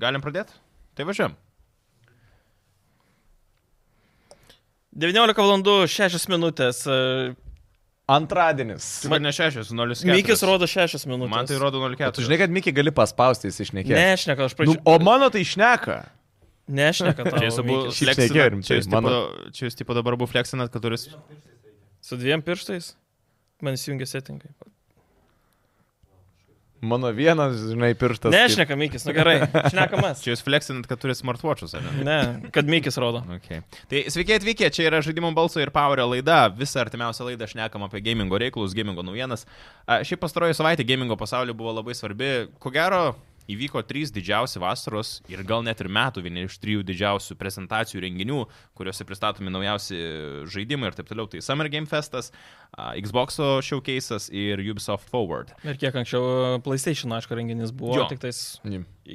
galim pradėti? Tai važiuojam. 19 valandų 6 minutės. e, Antradienis. Man ne 6, 0,4. Mikis rodo 6 minutės. Man tai rodo 0,4. Tu žinai, kad Mikį gali paspausti, jis išnekė. Nešneka, aš Nu, pradžiu. o mano tai šneka. Nešneka tau. Čia jūs abu rimtai, Čia jūs tipo, mano- čia jūs tipo dabar abu flexinat, kad turis... Su dviem pirštais. Man įsijungia settingai. Mano vienas, žinai, pirštas. kaip- Nešneka Mikis, nu gerai. Šnekamas. Čia jūs flexinat, kad turit smartwatch'us, ar ne? Ne, kad Mikis rodo. Okay. Tai sveiki atvykę, čia yra žaidimų balso ir Powerio laida. Visą artimiausią laidą šnekam apie gamingo reikalus, gamingo naujienas. A, Šiaip pastaroji savaitė gamingo pasaulyje buvo labai svarbi. Ko gero, įvyko trys didžiausi vasaros ir gal net ir metų vieni iš trijų didžiausių prezentacijų renginių, kuriuose pristatomi naujausi žaidimai ir taip toliau. Tai Summer Game Festas, Xbox Showcase'as ir Ubisoft Forward. Ir kiek anksčiau PlayStation, aišku, renginys buvo. Jo. Tik tais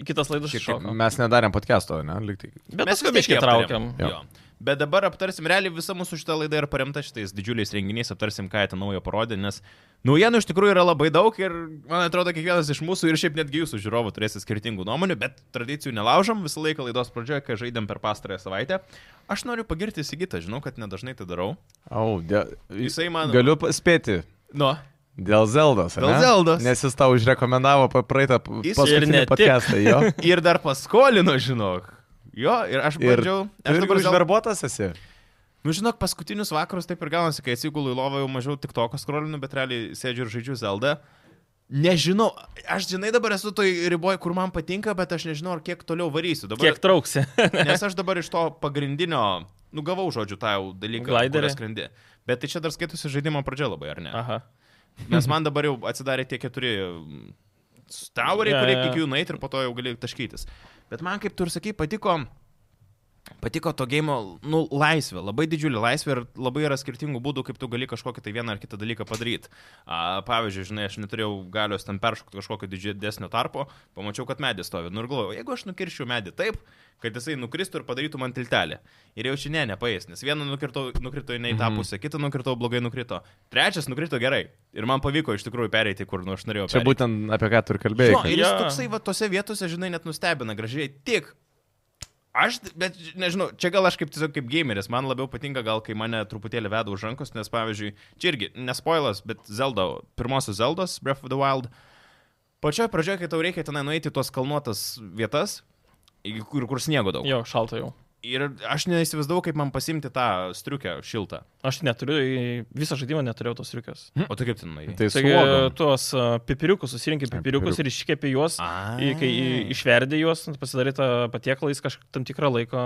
kitas laidas. Mes nedarėm podcast'o, ne? Liktai. Bet Mes mes vis biškai tiek traukiam. aptarėm. Jo. Bet dabar aptarsim, realiai visa mūsų šita laida yra paremta šitais didžiuliais renginiais, aptarsim, ką jie ten naujo parodė, nes naujienų iš tikrųjų yra labai daug ir man atrodo, kiekvienas iš mūsų ir šiaip netgi jūsų žiūrovų turės skirtingų nuomonių, bet tradicijų nelaužom visą laiką laidos pradžioje, kai žaidėm per pastarąją savaitę. Aš noriu pagirti Sigitą, žinau, kad nedažnai tai darau. Au, dėl... Jisai man... Galiu spėti. Nu, Dėl Zeldos. Dėl ane? Zeldos. Nes jis tau užrekomendavo praeitą paskutinį ne podcastą, jo. ir dar paskolino, žinok. Jo, ir aš Ir bandžiau... tu Aš dabar užverbuotas esi. Nu, žinok, paskutinius vakarus taip ir gaunasi, kai atsigulu į lovą jau mažiau tik toko skrolinu, bet realiai sėdžiu ir žaidžiu Zelda. Nežinau, aš žinai dabar esu toj riboje, kur man patinka, bet aš nežinau, ar kiek toliau varysiu. Dabar, Kiek trauksi? Nes aš dabar iš to pagrindinio, nu gavau žodžiu tą jau dalyką, Gliderį? skrendi. Bet tai čia dar skaitusi žaidimo pradžia labai, ar ne? Aha. Nes man dabar jau atsidarė tie keturi toweriai, Jo, kurie jo. iki jų nueiti ir po to jau gali taškytis. Bet man, kaip tu ir sakai, patiko, patiko to game, nu, laisvė, labai didžiulė laisvė ir labai yra skirtingų būdų, kaip tu gali kažkokį tai vieną ar kitą dalyką padaryti. A, pavyzdžiui, žinai, aš neturėjau galios ten peršokti kažkokio didesnio tarpo, pamačiau, kad medis stovi. Nu ir galvoju, jeigu aš nukirščiau medį taip, kad jisai nukristų ir padarytų man tiltelį. Ir jau čia ne, nepaės, nes vieną nukirtau, nukrito į ne į tą Mhm. pusę, kitą nukirtau, blogai nukrito. Trečias nukrito gerai. Ir man pavyko iš tikrųjų pereiti, kur nu aš norėjau. Čia pereiti. būtent apie ką tu ir kalbėjai. Jo, ir jis toksai va tose vietose, žinai, net nustebina gražiai. Tik. Aš, bet nežinau, čia gal aš kaip tiesiog kaip gameris, man labiau patinka gal, kai mane truputėlį veda už rankos, nes pavyzdžiui, čia irgi nespoilas, bet Zelda, pirmosios Zeldos, Breath of the Wild, pačioje pradžioje, kai tau reikia tenai nueiti tuos kalnuotas vietas, kur, kur sniego daug. Jo, šalta jau. Ir aš neįsivaizdavau, kaip man pasimti tą striukę šiltą. Aš neturiu, visą žaidimą neturėjau tos riukės. O tu kaip ten nuėjai? Tai Taigi tuos uh, pipiriukus susirinkai pipiriukus ir iškepi juos, į, kai išverdi juos, pasidarai tą patiekalą, jis kažkaip tam tikrą laiką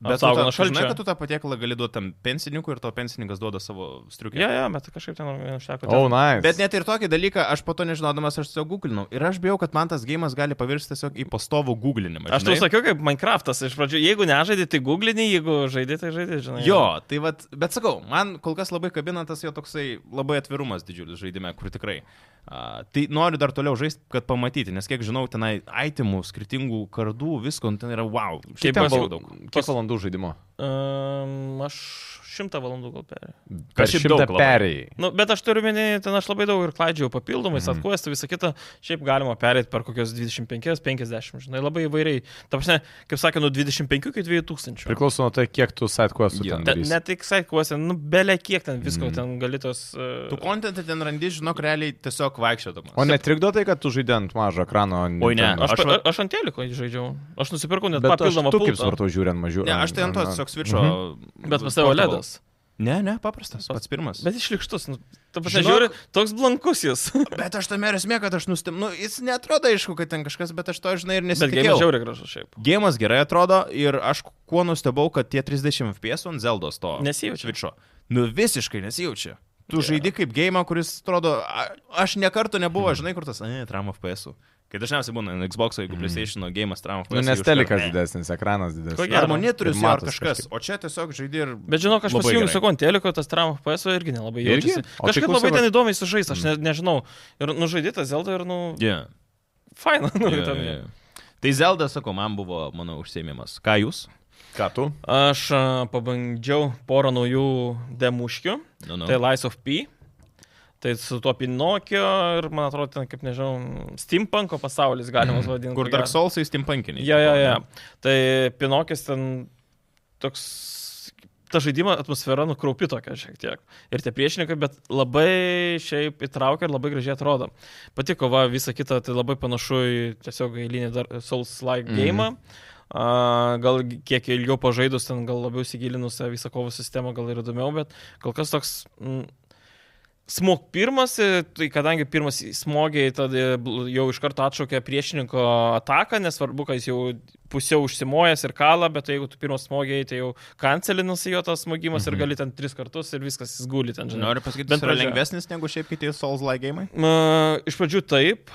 Bet saugo nuo tą- tu žinai, šalčio. kad tu tą patiekalą gali duoti tam pensininkui ir to pensininkas duoda savo striukę. Ja, ja, bet kažkaip ten užteko. O, nice. Bet net ir tokį dalyką, aš po to nežinodamas, aš tiesiog googlinau. Ir aš bijau, kad man tas gėjimas gali pavirsti tiesiog į pastovų googlinimą. Aš tau žinai. sakiau, kaip Minecraftas iš pradžių, jeigu nežaidai, tai googlini, jeigu žaidai, tai žaidai, žinai. Jo, tai vat, bet sakau, man kol kas labai kabina tas jo toksai labai atvirumas didžiulis žaidime, kur tikrai. Uh, tai noriu dar toliau žaisti, kad pamatyti, nes kiek žinau, tenai itemų, skirtingų kardų, visko, nu, ten yra wow. Šiaip val... daug. Kiek valandų žaidimo? Um, aš šimtą valandų gal perėjau. Per šimtą perėjai. Nu, bet aš turiu menį, ten aš labai daug ir klaidžiau papildomai, mm. atkuosti visą kitą, šiaip galima perėti per kokios 25-50, žinai, labai įvairiai. Ta prasme, kaip sakė, nuo 25 iki 2000. Priklauso nuo to, kiek tu sidequestų Jo. ten Ten, ne tik saikuosi, nu, belė kiek ten visko, mm. ten gali tos... Uh, Tu kontentą ten randi, žinok, realiai tiesiog vaikščiodamas. O netrikdo tai, kad tu žaidži ant mažo ekrano? Oi, ne. Nintendo? aš, aš aš, ant teliko žaidžiau. Aš nusipirkau net papildomą tu kaip pultą. svartu žiūri ant mažiau. Ne, aš tai ant to tiesiog switcho. Mhm. Bet pas tavo ledas. Ne, ne, paprastas, pats pirmas. Bet išlikštus. Nu, tu pasižiūri, toks blankus jis. Bet aš tame ir esmė, kad aš nustim, nu, jis netrodo aišku, kad ten kažkas, bet aš to žinai ir Bet nesitikėjau. gėjimas žiauriai gražus šiaip. Gėjimas gerai atrodo ir aš kuo nustebau, kad tie 30 FPS ant Zeldos to Nesijaučia. Switcho. Nu visiškai nesijaučia. Tu yeah. žaidi kaip gėjimą, kuris atrodo, aš nekartų nebuvo, žinai, kur tas, ne, tram FPS. -ų. Kai dažniausiai būna Xbox, jeigu PlayStation gėjimas tram FPS. Nu, nes telikas didesnis, ekranas didesnis. Ko gero. Ar monitorius ar kažkas, kažkaip. o čia tiesiog žaidži ir... Bet žinok, aš pasijungiu gerai. su konteliko, tas tram FPS irgi nelabai Irgi? jaučiasi. O tai Kažkaip labai ten įdomiai sužais, aš ne, nežinau. Ir nužaidėta Zelda ir, nu, Yeah. faina. Nu, Yeah, ten. yeah. Tai Zelda, sakau, man buvo mano užsiemimas. Ką jūs? Ką tu? Aš pabandžiau porą naujų demuškių. Nu, nu. Tai Lies of P. Tai su tuo Pinokio ir, man atrodo, ten, kaip nežinau, steampunko pasaulis galimas vadinti. Kur Dark Soulsai stimpankiniai. Ja, ja, ja. Tai Pinokis ten toks, ta žaidimo atmosfera nukraupi tokia šiek tiek. Ir tie priešininkai, bet labai šiaip įtraukia ir labai gražiai atrodo. Pati kova, visa kita, tai labai panašu į tiesiog eilinį Souls-like Mhm. game. A, gal kiek ilgiau pažaidus, ten gal labiau įsigilinus visą kovų sistemą, gal ir įdomiau, bet kol kas toks mm, smog pirmas, e, tai kadangi pirmas smogiai, tada jau iš karto atšaukia priešininko ataką, nesvarbu, kad jis jau pusiau užsimojęs ir kalą, bet jeigu tu pirmas smogiai, tai jau kancelinas jo tas smogimas mhm. ir gali ten tris kartus ir viskas jis guli ten, žinai. Noriu pasakyti, Bent yra lengvesnis negu šiaip kiti Souls-like. Na, iš pradžių taip,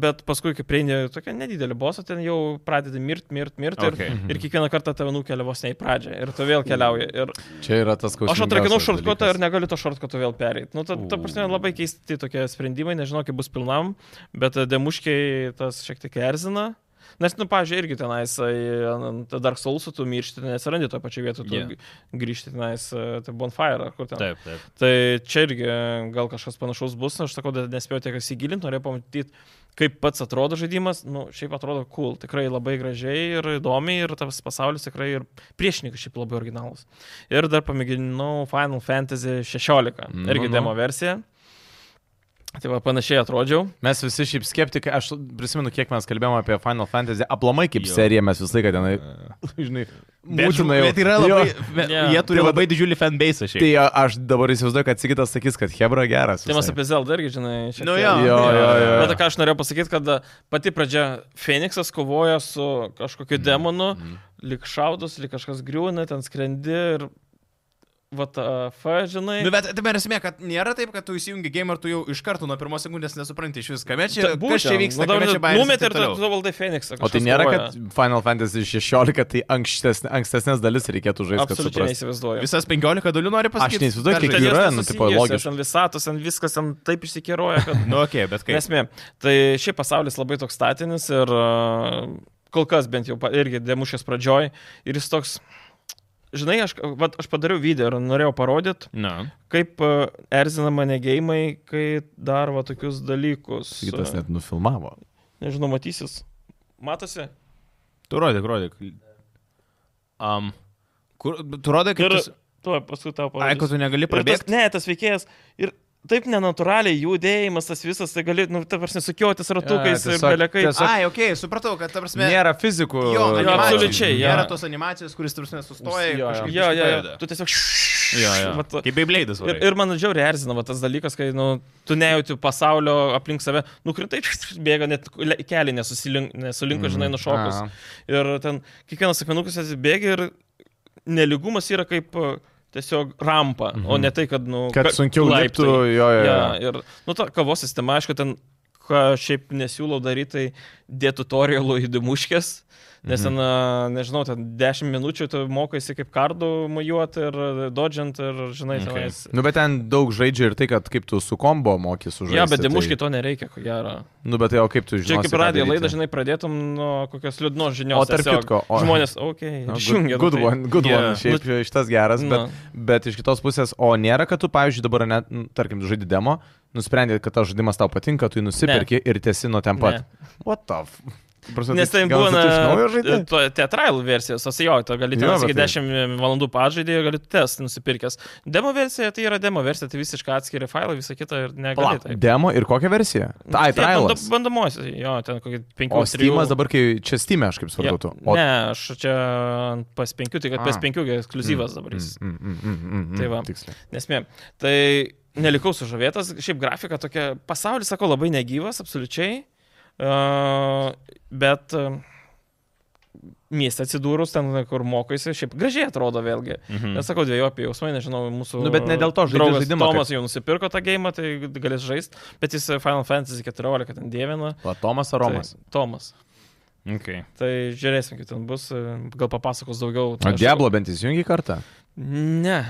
bet paskui, kai prieini tokia nedidelė bosą, ten jau pradedi mirt, mirt, mirt Okay. ir, ir kiekvieną kartą tave nukelia vos ne į pradžią ir tu vėl keliauji. Ir Čia yra tas klausimas. aš atrakinau šortkotą ir negaliu to šortkoto vėl pereiti. Nu, ta, ta prasme, labai keisti tokie sprendimai, nežinau, kaip bus pilnam, bet e, demuškiai tas šiek tiek erzina. Nes, nu, pažiūrėjau, irgi tenais ai, ant Dark Soulsų tu miršti, ten nesirandi to pačio vietu, tu yeah. grįžti tenais, e, tai Bonfire, ar kur ten. Taip, taip. Tai čia irgi gal kažkas panašaus bus, aš sakau, nespėjau tiek įsigilinti, norėjau pamatyti, kaip pats atrodo žaidimas, nu, šiaip atrodo cool, tikrai labai gražiai ir įdomiai ir tas pasaulis tikrai ir priešininkai šiaip labai originalus. Ir dar pamėginau Final Fantasy 16, Nu, irgi nu. demo versiją. Tai va, panašiai atrodžiau. Mes visi šiaip skeptikai, aš prisimenu, kiek mes kalbėjome apie Final Fantasy, aplamai kaip Jo. seriją mes visą laiką tenai, žinai, Bet, būtinai jau- bet yra labai, Jo. Jo. jie turi Tai labai didžiulį fanbase šiaip. Tai aš dabar įsivaizduoju, kad Sigitas sakys, kad Hebra geras. Tai mes apie Zelda irgi, žinai, šiek Nu jo, Jo, jo, jo. Bet ką aš norėjau pasakyti, kad pati pradžia Feniksas kovoja su kažkokiu demonu, lik šaudus, lik kažkas griūna, ten skrendi ir VTF, žinai. Nu, bet tai esmė, kad nėra taip, kad tu įsijungi game ir tu jau iš karto nuo pirmos sekundės nesupranti iš vis, kame čia, kas čia vyksta, Nu, kame dabar čia baigėsi. Numetė ir tu valdai Feniksą. O tai nėra, kad Final Fantasy 16 tai ankstesnės, ankstesnės dalis reikėtų žaisti, kad Absoliučiai neįsivaizduoju. Visas 15 dalių nori pasakyti. Aš neįsivaizduoju, kiek jų yra, nu, tipo, logiška. Ten visatos, ten viskas ten taip išsikeroja, kad... Nu, okei, okay, bet kaip. Nesmė. Tai šiaip pasaulis labai toks statinis ir uh, kol kas bent jau irgi demušės pradžioj. Ir jis toks... Žinai, aš, vat, aš padariau video ir norėjau parodyti, kaip uh, erzina mane gėjimai, kai daro tokius dalykus. Sigitas net nufilmavo. Nežinau, matysis. Matosi? Tu rodyk, rodyk. Um, kur, tu rodyk, Ir kaip tu... tuo paskui tau Ai, parodysiu. kad tu negali Ir tas, prabėgti. ne, tas veikėjas. Ir taip nenatūraliai judėjimas, tas visas, tai gali, nu, ta prasme, sukiotis ratukais Ja, ir tiesiog- belekai. tiesiog- Ai, okei, okay, supratau, kad, ta prasme... Nėra fizikų. Jo, animacijų. absoliučiai, jo. Nėra tos animacijos, kuris, tu prasme, sustoja. Jo, jo. Jo, jo, jo. Tu tiesiog... Jo, jo. Vat, Kaip Beibleidas. ir, ir man žiauriai erzina va, tas dalykas, kai nu, tu nejauti pasaulio aplink save, nukrintai, bėga net keliai nesulinko, Mhm. žinai, nušokus. Aha. Ir ten kiekvienas akmenukas atsibėgia ir neligumas yra kaip e, tiesiog rampa, mhm. o ne tai, kad, nu, Kad ka- sunkiau laiptai. liptų, jo, jo. Ja, jo. ir, nu, ta kavos sistema, aišku, ten, ką šiaip nesiūlau daryti, tai dėti tutorialų į dimuškės, nes ten, a, nežinau, ten 10 minučių tu mokaisi kaip kardų mujuoti ir dodžiant ir, žinai, Okay. tenais. Nu, bet ten daug žaidžia ir tai, kad kaip tu su kombo moki sužaisti. Ja, bet tai- dimuškiai to nereikia, ko gero. Nu, bet tai o kaip tu žinai? Čia kaip radijo laida, žinai, pradėtum nuo kokios liūdnos žinios. O tarp tiesiog kitko, o- žmonės, okei, okay, Good, išjungia. good nu, tai- one, good Yeah. one. Šiaip šitas geras, bet, Nu. bet iš kitos pusės, o nėra, kad tu, pavyzdžiui, dabar, net, nu, tarkim, žaidži demo, nusprendė, kad tas žaidimas tau patinka, tu jį nusipirki ir tiesi nuo ten pat. What the? Prasme, Nes tai būna to- teatralų versijos, o jo, tu gali ten tai- 10 valandų pažaidį ir gali test nusipirkęs. Demo versija tai yra demo versija, tai visiškai atskiri failai, visą kitą ir negali. Taip. Demo ir kokią versiją? Tai, trialas. bando- Bandomuosius, jo, ten kokį 5 O Steamas dabar, kai čia Steam, aš kaip supratau. tu. O Ne, aš čia ant PS5, tai kad A. PS5 ekskluzyvas dabar jis. Mm, mm, mm, mm, mm, Tai va. Tiksliai. Nesmė. Tai nelikau sužavėtas, šiaip grafika tokia, pasaulis, sakau, labai negyvas, absoliučiai. Bet mieste atsidūrus, ten, kur mokaisi, šiaip gražiai atrodo vėlgi. Mhm. Nes sakau, dviejų apie jausmai, nežinau, mūsų... Nu, bet ne dėl to draugas žaidimą, kad- Tomas jau nusipirko tą gėjimą, tai galės žaisti, bet jis Final Fantasy 14 ten dievina. O Tomas ar Romas? Tai, Tomas. Okay. Tai žiūrėsim, kaip ten bus, gal papasakos daugiau. O Tai aš- Diablo bent įsijungi kartą? Ne.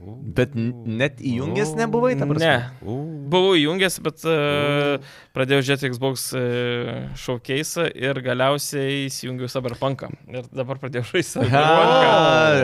Bet net įjungęs nebuvai, ta prasme? Ne. Buvau įjungęs, bet uh, pradėjau žiūrėti Xbox uh, showcase ir galiausiai įsijungiau Cyberpunką. Ir dabar pradėjau žaisti Cyberpunką.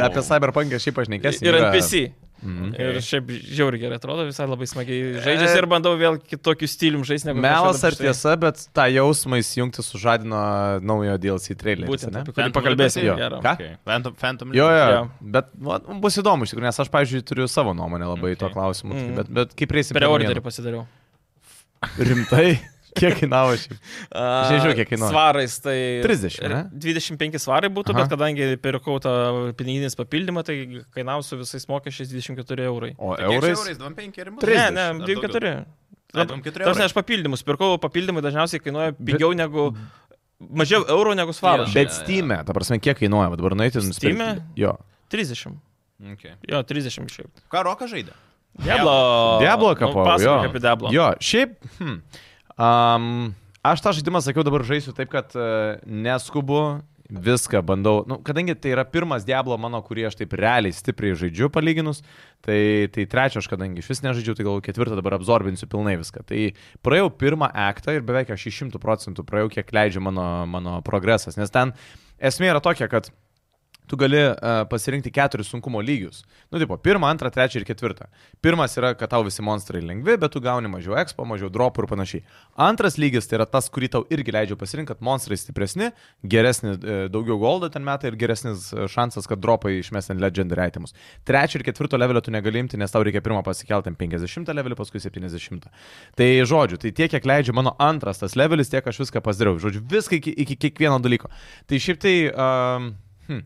apie Cyberpunk šiaip aš nekėsiu. Ir ant PC. Mhm. Okay. Ir šiaip žiauriai gerai atrodo, visai labai smagiai žaidžiasi ir bandau vėl kitokiu stilium žaisti negu Melas ar tai. tiesa, bet tą jausmą įsijungti sužadino naujo DLC trailerį. Būtent, ne? apie kurį pakalbėsim. Ką? Okay. Phantom, Phantom Jo, jo, Jo. bet va, bus įdomu iš tikrųjų, nes aš, pavyzdžiui, turiu savo nuomonę labai okay. Tuo klausimu, mm. Mm. bet, bet kaip reisim Per orderį pasidariau. Rimtai, kiek kainavo šiaip? Aš nežinau, kiek kainuoja. Svarais tai... 30, ne? 25 svarai būtų, Aha. Bet kadangi pirkau tą piniginės papildymą, tai kainavo su visais mokesčiais 24 eurai. O Tai eurais? eurais 25 ir? 30. Ne, ne, Ar 24. Ai, 24 Tarsi aš papildymus pirkau, papildymai dažniausiai kainuoja pigiau negu... Mažiau eurų negu svaras. Bet Steam'e, ta prasme, kiek kainuoja, Va dabar nueiti ir nusipirkti. Steam'e? Jo. 30. Okay. Jo, 30 šiaip. Ką Rokas žaidė? Diablo. Diablo kapau, nu, jo. pasakok apie Diablo. Jo, šiaip, hm, um, aš tą žaidimą sakiau dabar žaisiu taip, kad uh, neskubu, viską bandau, nu, kadangi tai yra pirmas Diablo mano, kurį aš taip realiai stipriai žaidžiu palyginus, tai, tai trečio aš kadangi iš vis nežaidžiu, tai gal ketvirtą dabar absorbinsiu pilnai viską. Tai praėjau pirmą aktą ir beveik aš iš šimtų procentų praėjau, kiek leidžia mano, mano progresas, nes ten esmė yra tokia, kad tu gali uh, pasirinkti keturis sunkumo lygius. Nu, tipo, pirmą, antrą, trečią ir ketvirtą. Pirmas yra, kad tau visi monstrai lengvi, bet tu gauni mažiau expo, mažiau dropų ir panašiai. Antras lygis tai yra tas, kurį tau irgi leidžia pasirinkti, kad monstrai stipresni, geresni, e, daugiau goldo ten metai ir geresnis e, šansas, kad dropai išmes ant legendary itemus. Trečio ir ketvirto levelio tu negali imti, nes tau reikia pirmą pasikelti ant 50 levelį, paskui 70. Tai žodžiu, tai tiek, kiek leidžia mano antras tas levelis, tiek aš viską pasidariau. Žodžiu, viską iki, iki kiekvieno dalyko. Tai šiaip tai... Um, hm,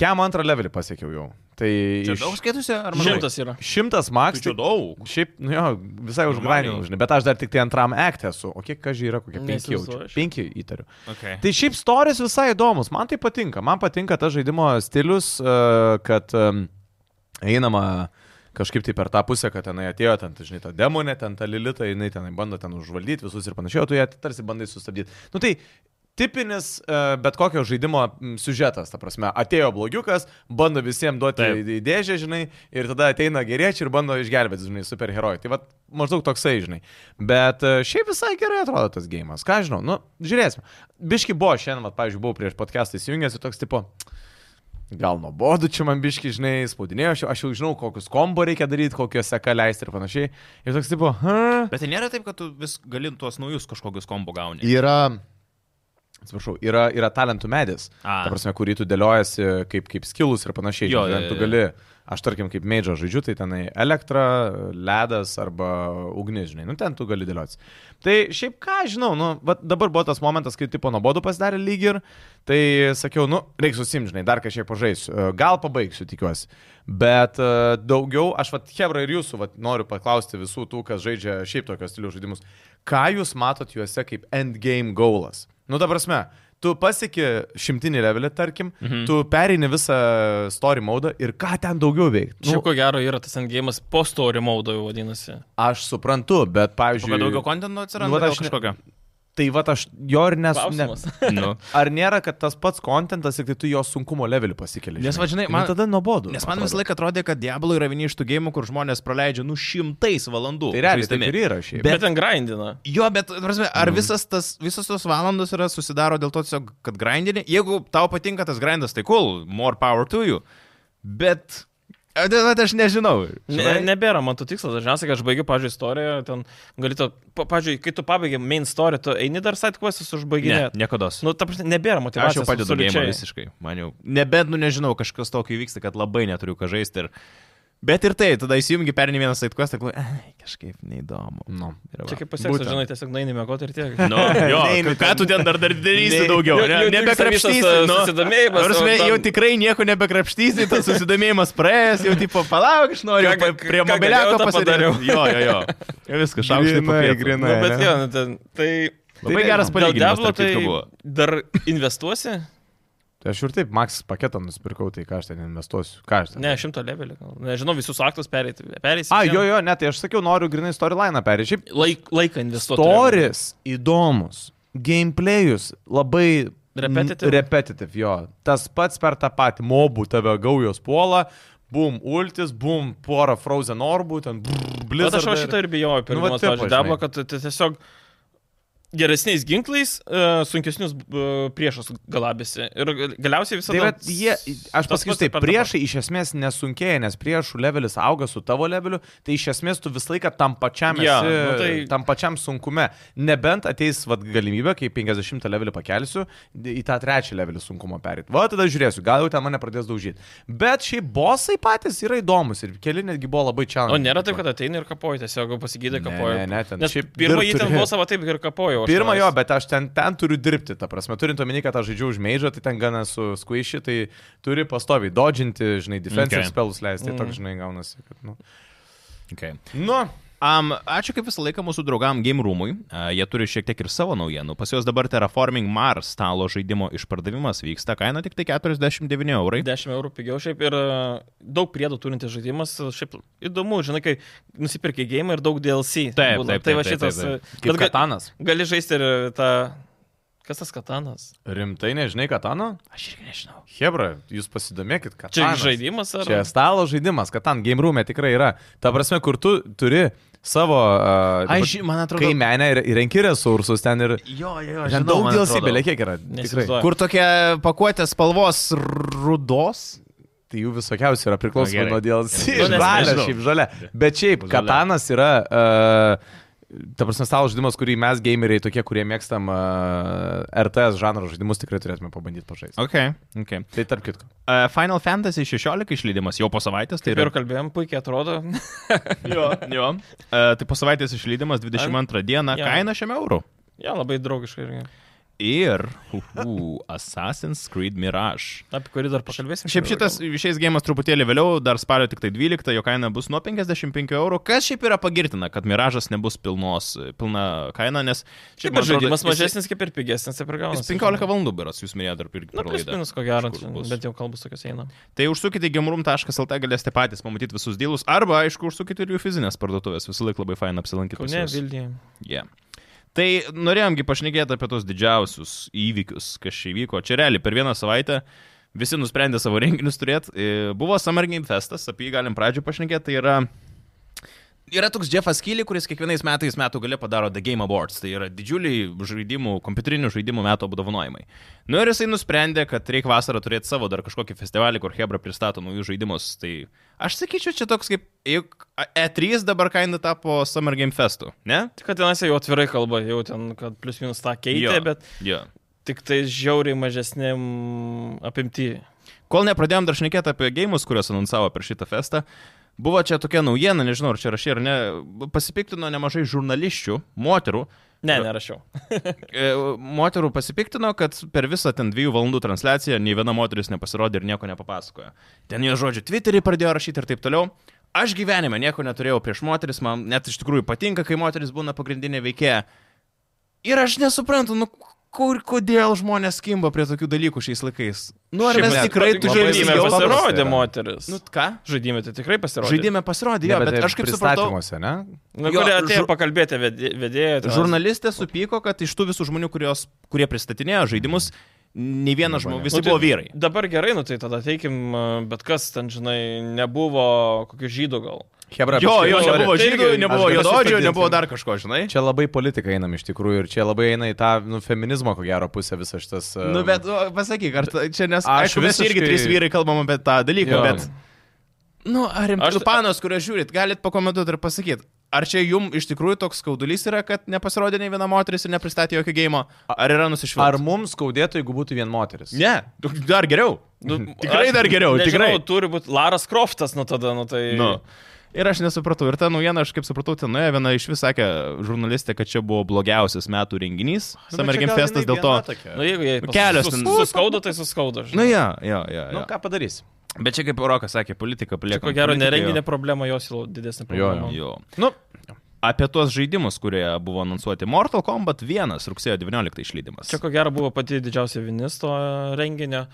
Kem antrą levelį pasiekiau jau. Tai Čia iš daug skaitusi ar mažai? Šimtas yra. šimtas max. Tai čia daug. Šiaip, nu jo, visai Normaliai. žinai, bet aš dar tik tai antram aktė esu. O kiek kažkai yra, kokie penki aš. Penki įtariu. Okay. Tai šiaip storis visai įdomus, man tai patinka. Man patinka tas žaidimo stilius, e, kad einama kažkaip tai per tą pusę, kad tenai atėjo ten, tai, žinai, ta demonė, ten ta lilita, jinai tenai bando ten užvaldyti visus ir panašiai, o tu ją tarsi bandai sustabdyti. Nu tai tipinis e, bet kokio žaidimo siužetas, ta prasme, atėjo blogiukas, bando visiems duoti Taip. į dėžę, žinai, ir tada ateina geriečiai ir bando išgelbėti, žinai, superherojai. Tai va, maždaug toksai, žinai. Bet e, šiaip visai gerai atrodo tas gėjimas. Ką žinau, nu, žiūrėsime. Biški buvo šiandien, va, pavyzdžiui, buvau prieš podcastą įsijungęs ir toks tipo... Gal nuobodu čia man biški, žinai, spaudinėjo, aš, jau- aš jau žinau, kokius kombo reikia daryti, kokios seka leisti ir panašiai. Ir toks tipo, ha, Bet tai nėra taip, kad tu vis gali tuos naujus kažkokius kombo gauni. yra, atsiprašau, yra, yra talentų medis. A. Ta prasme, kurį tu dėliojasi kaip, kaip skilus ir panašiai. Jo, Žinai, jo, tu jo. gali, aš tarkim, kaip meidžą žaidžiu, tai tenai elektra, ledas arba ugnis, žinai, nu ten tu gali dėlioti. Tai šiaip ką, žinau, nu, dabar buvo tas momentas, kai tipo nuobodu pasidarė lyg ir, tai sakiau, nu, reiks susim, žinai, dar kažkiek pažaisiu, E, gal pabaigsiu, tikiuosi. Bet uh, daugiau, aš, va, Hebra ir jūsų, va, noriu paklausti visų tų, kas žaidžia šiaip tokios stilių žaidimus, ką jūs matot juose kaip endgame goalas? Nu, ta prasme, tu pasieki šimtinį levelį, tarkim, mhm. tu pereini visą story mode ir ką ten daugiau veikti. Čia Nu, ko gero yra tas endgame'as po story mode jau vadinasi. aš suprantu, bet, pavyzdžiui, Kad daugiau kontento atsiranda Nu, aš ne- kažkokio. Tai va aš jo ir nesu. Ne. Nu. ar nėra, kad tas pats kontentas, tik tai tu jo sunkumo levelį pasikeli? Nes va, žinai, Tai man- tada nuobodu. Nes man visą laiką atrodė, kad Diablo yra vieni iš tų gėjimų, kur žmonės praleidžia nu šimtais valandų. Tai realiai žaisdami. ir yra šiaip. Bet, bet ten grindina. Jo, bet, prasme, ar visas tas, visos tos valandos yra susidaro dėl to, tiesiog, kad grindini? Jeigu tau patinka tas grindas, tai cool, more power to you. Bet, a, tai aš nežinau. Ne, nebėra man to tikslo. Dažniausiai, kai aš baigiu, pažiūrėjau, istoriją, ten pa- pažiūrėjau, kai tu pabaigi main story, tu eini dar side questus ne, niekada. Nu, ta prasme, nebėra Aš motivacijos. jau padedu gėjimą visiškai. Man jau. Nebent, nu nežinau, kažkas tokio įvyksta, kad labai neturiu ką žaisti. Ir... Bet ir tai, tada įsijungi per vieną side quest, tai ai, kažkaip neįdomu. Nu. Va. Čia kaip pasieks, žinai, tiesiog naini mėgoti ir tiek. Nu, jo, Neini ką tu ten dar, dar darysi daugiau? Ne, nebekrapštysi. Nu, susidomėjimas, o tam- jau tikrai nieko nebekrapštysi, tas susidomėjimas praėjęs, jau tipo, palauk, aš noriu Ką- prie mobiliako pasidariau. Jo, jo, jo. Jau viskas, šaukštai Grinai, papietų. grinai. Nu, bet jo, nu, ten, tai... Labai geras Dėl palyginimas, Diablo tarp tai buvo. dar investuosi? Tai aš ir taip Max paketą nusipirkau, tai ką aš ten investuosiu. Ką aš ten? Ne, šimto levelį. Nežinau, visus aktus pereiti. Pereisi. A, jo, jo, ne, tai aš sakiau, noriu grinai storyline perėti. Šiaip Laik, laiką investuoti. Storis įdomus, gameplayus labai Repetitive? Repetitive, jo. Tas pats per tą patį mobų tave gaujos puola, bum, ultis, bum, pora Frozen orbų, ten Bet blizzard. aš va šito ir Nu, va pirmas, taip, pavyzdžiui, žinai. Diablo, kad tai tiesiog geresniais ginklais uh, sunkesnius uh, priešus galabėsi. Ir gal- galiausiai visą Tai yra, jie, aš pasakysiu taip, priešai iš esmės nesunkėja, nes priešų levelis auga su tavo leveliu, tai iš esmės tu visą laiką tam pačiam, esi, nu tai- tam pačiam sunkume. Nebent ateis vat, galimybė, kai 50 levelį pakelsiu, į tą trečią levelį sunkumo perėti. Va, tada žiūrėsiu, gal jau ten mane pradės daužyti. Bet šiaip bosai patys yra įdomus ir keli netgi buvo labai čia. O nėra taip, kad ateina ir kapoja, tiesiog pasigydai Ne, kapoja. ne, ne, ten Nes šiaip pirmą dirbt jį ten buvo savo taip ir kapojo. Pirmą jo, bet aš ten, ten turiu dirbti, ta prasme, turint omeny, kad aš žaidžiau už meidžą, tai ten gana su squishy, tai turi pastoviai dodžinti, žinai, defensive Okay. spellus leisti, tai Mm. toks, žinai, gaunasi, kad, nu. Okay. Nu, Um, ačiū kaip visą laiką mūsų draugam Game Roomui. Uh, jie turi šiek tiek ir savo naujienų. Pas juos dabar Terraforming Mars stalo žaidimo išpardavimas vyksta. Kaina tik tai 49 eurai. 10 eurų pigiau šiaip ir e, daug priedų turintis žaidimas. Šiaip įdomu, žinai, kai nusipirki game ir daug DLC. Taip, būna. taip, Tai va taip, taip, šitas. taip, e, kaip katanas. Gali žaisti ir tą... Kas tas katanas? Rimtai nežinai katano? Aš irgi nežinau. Hebra, jūs pasidomėkit, kad Čia žaidimas ar... Čia stalo žaidimas, kad ten game room'e tikrai yra. Ta prasme, kur tu turi savo... Uh, Aš, man atrodo, Kai menė ir įrenki resursus ten ir... Jo, jo, Ten daug belie kiek yra. Tikrai. Kur tokia pakuotė spalvos rudos? Tai jų visokiausių yra priklausomai nuo. DLC. Nu, Žalia, šiaip žalia. Bet šiaip, Žalia. katanas yra... Uh, Ta prasme, stalo žaidimas, kurį mes gameriai, tokie, kurie mėgstam uh, RTS žanro žaidimus, tikrai turėtume pabandyti pažaisti. Ok, ok. Tai tarp kitko. Uh, Final Fantasy 16 išleidimas jau po savaitės. Tai Kaip ir kalbėjom, puikiai atrodo. jo, jo. Uh, tai po savaitės išleidimas 22 dieną. Jo. Kaina šiame eurų. ja, labai draugiškai. Ir uhu, Assassin's Creed Mirage. Apie kurį dar pakalbėsim. Šiaip šitas išeis gėjimas truputėlį vėliau, dar spalio tik tai 12, jo kaina bus nuo 55 eurų, kas šiaip yra pagirtina, kad Miražas nebus pilnos, pilna kaina, nes Šiaip ir žaidimas mažesnis kaip ir pigesnis, taip ir Jis gaunasi. 15 valandų beras, jūs minėjote dar per Na, plus minus ko gero, bet jau kalbus tokios eina. Tai užsukite į gameroom.lt, galėsite patys pamatyti visus dėlus, arba, aišku, užsukite ir jų fizinės parduotuvės, visą laiką labai faina apsilankyti. juos. Vilniuje. Yeah. Tai norėjomgi pašnekėti apie tos didžiausius įvykius, kas čia įvyko. Čia realiai per vieną savaitę visi nusprendė savo renginius turėti. E, Buvo Summer Game Festas, apie jį galim pradžio pašnekėti. Tai yra, yra toks Jeffas Keely, kuris kiekvienais metais metų gale padaro The Game Awards. Tai yra didžiuliai žaidimų, kompiuterinių žaidimų metų apdovanojimai. Nu ir jisai nusprendė, kad reikia vasarą turėti savo dar kažkokį festivalį, kur Hebra pristato naujus žaidimus. Tai aš sakyčiau, čia toks kaip juk E3 dabar kaina tapo Summer Game Festu, ne? Tik kad tenais jau atvirai kalba, jau ten, kad plius minus tą keitė, Jo. bet Jo. tik tai žiauriai mažesnėm apimti. Kol nepradėjom dar šnekėti apie gėjimus, kuriuos anonsavo per šitą festą, buvo čia tokia naujiena, nežinau, ar čia rašė ar ne, pasipiktino nemažai žurnališčių, moterų. Ne, nerašiau. E, moterų pasipiktino, kad per visą ten dviejų valandų transliaciją nei viena moteris nepasirodė ir nieko nepapasakojo. Ten jo žodžiu, Twitterį pradėjo rašyti ir taip toliau. Aš gyvenime nieko neturėjau prieš moteris, man net iš tikrųjų patinka, kai moteris būna pagrindinė veikėja. Ir aš nesuprantu, nu kur, kodėl žmonės kimba prie tokių dalykų šiais laikais. Nu ar Šiaip mes tikrai turime Žaidime ilgiau pasirodė moteris. Nu ką? Žaidime tai tikrai pasirodė. Žaidime pasirodė, jo, Ne, bet, tai aš kaip supratau, ne? Na, Jo, kurie atėjo žur- pakalbėti vedė- vedėjo. tenais. žurnalistė supyko, kad iš tų visų žmonių, kurios, kurie pristatinėjo žaidimus, nei vienas žmogus, ne. visi buvo vyrai. Dabar gerai, nu tai tada teikim, bet kas ten, žinai, nebuvo kokių žydų gal. Hebra, Jo, jo, nori- nebuvo Tai žydų, nebuvo aš sustabdyti. nebuvo dar kažko, žinai. Čia labai politika einam iš tikrųjų ir čia labai eina į tą nu, feminizmo, ko gero, pusę visas šitas. um, Nu, bet pasakyk, ar čia nes... Aš Aišku, mes irgi visiškai- trys vyrai kalbam apie tą dalyką, Jo. bet... Nu, ar Aš- rimtų panos, kurią žiūrit, galit pakomentuoti ir pasakyti, ar čia jum iš tikrųjų toks skaudulys yra, kad nepasirodė nei viena moteris ir nepristatė jokio gėjimo, ar yra Ar nusišvilpta? mums skaudėtų, jeigu būtų vien moteris? Ne, dar geriau. Nu, tikrai aš dar geriau, nežinau, tikrai. Turi būti Laras Croftas, nu tada, nu tai... Nu. Ir aš nesupratau. Ir ta naujiena, aš kaip supratau, ten nuėjo viena iš vis sakė žurnalistė, kad čia buvo blogiausias metų renginys. Nu, Summer Game Festas dėl to. tokia. Nu, jeigu jie Nu, kelios sus, suskaudo, tai suskaudo. žinai. Nu, jo, jo, jo. Nu, jo. ką padarys? Bet čia kaip Rokas sakė, politika Čia palieka. ko gero nerenginė problema, jos jau didesnė Jo, problema. Jo. Nu, Apie tuos žaidimus, kurie buvo anonsuoti. Mortal Kombat 1 rugsėjo 19 išleidimas. Čia ko gero buvo pati didžiausia vinis to renginio.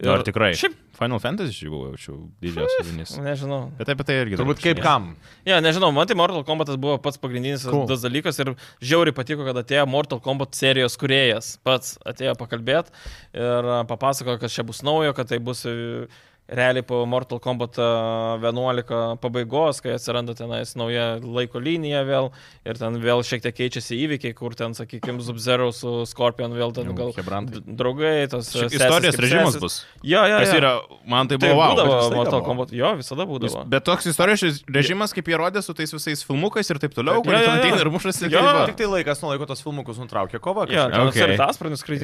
Ir ar tikrai? Šiaip, Final Fantasy čia buvo jau didžiausias vinis. nežinau. Bet apie tai irgi. turbūt kaip kam. Ja, nežinau, man tai Mortal Kombat buvo pats pagrindinis Cool. tas dalykas ir žiauriai patiko, kad atėjo Mortal Kombat serijos kuriejas. Pats atėjo pakalbėti ir papasakojo, kad čia bus naujo, kad tai bus e, realiai po Mortal Kombat a, 11 pabaigos, kai atsiranda tenais nauja laiko linija vėl ir ten vėl šiek tiek keičiasi įvykiai, kur ten, sakykime, Zubzero su Scorpion vėl ten gal chebrantai. d- draugai, tos Šiaip sesės Istorijos režimas bus. Jo, jo, jo. yra, man tai Tai buvo wow. būdavo laiką Mortal buvo. Kombat. Jo, visada būdavo. Bet toks istorijos režimas, kaip jie rodė su tais visais filmukais ir taip toliau, kur ten ateina ir mušasi. Jo, tai. Tik tai laikas nuo laiko tos filmukus nutraukė kova. Jo, Okay. okay. tas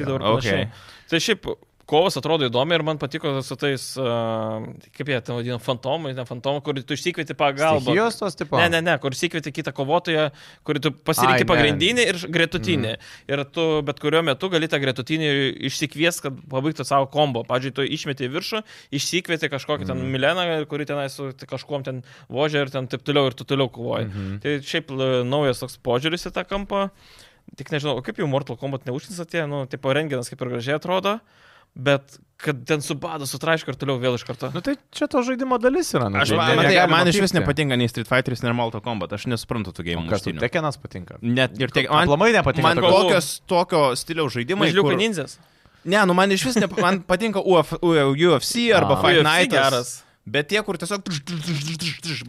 dabar. Okay. Okay. Tai šiaip kovas atrodo įdomi ir man patiko su tais, uh, kaip jie ten vadina, fantomai, ne fantomai, kur tu išsikvieti pagalbą. Stichijos tos tipo. Ne, ne, ne, kur įsikvieti kitą kovotoją, kurį tu Ai, pasirinki ne. pagrindinį ir gretutinį. Mm. Ir tu bet kuriuo metu gali tą gretutinį išsikvies, kad pabaigtų savo kombo. Pavyzdžiui, tu išmeti į viršų, išsikvieti kažkokį ten Mileną, kuri tenai su kažkuom ten vožia ir ten taip toliau ir tu toliau kovoji. Mm. Tai šiaip l- naujas toks požiūris į tą kampą. Tik nežinau, kaip jau Mortal Kombat neužtins atėjo, nu, tipo renginas kaip ir gražiai atrodo, bet kad ten su badu, su traišku ir toliau vėl iš karto. Nu tai čia to žaidimo dalis yra. Nu, Aš, tai man, tai, man iš vis nepatinka nei Street Fighteris, nei Mortal Kombat. Aš nesuprantu tų gėjimų. Kas tu tekenas patinka? Net ir tiek. Man, Aplamai nepatinka. man tokios- tokio stiliaus žaidimai. Mažliukai Kur... ninjas. Ne, nu man iš vis ne, man patinka Uf, UFC arba A. Fight Night. geras. Bet tie, kur tiesiog...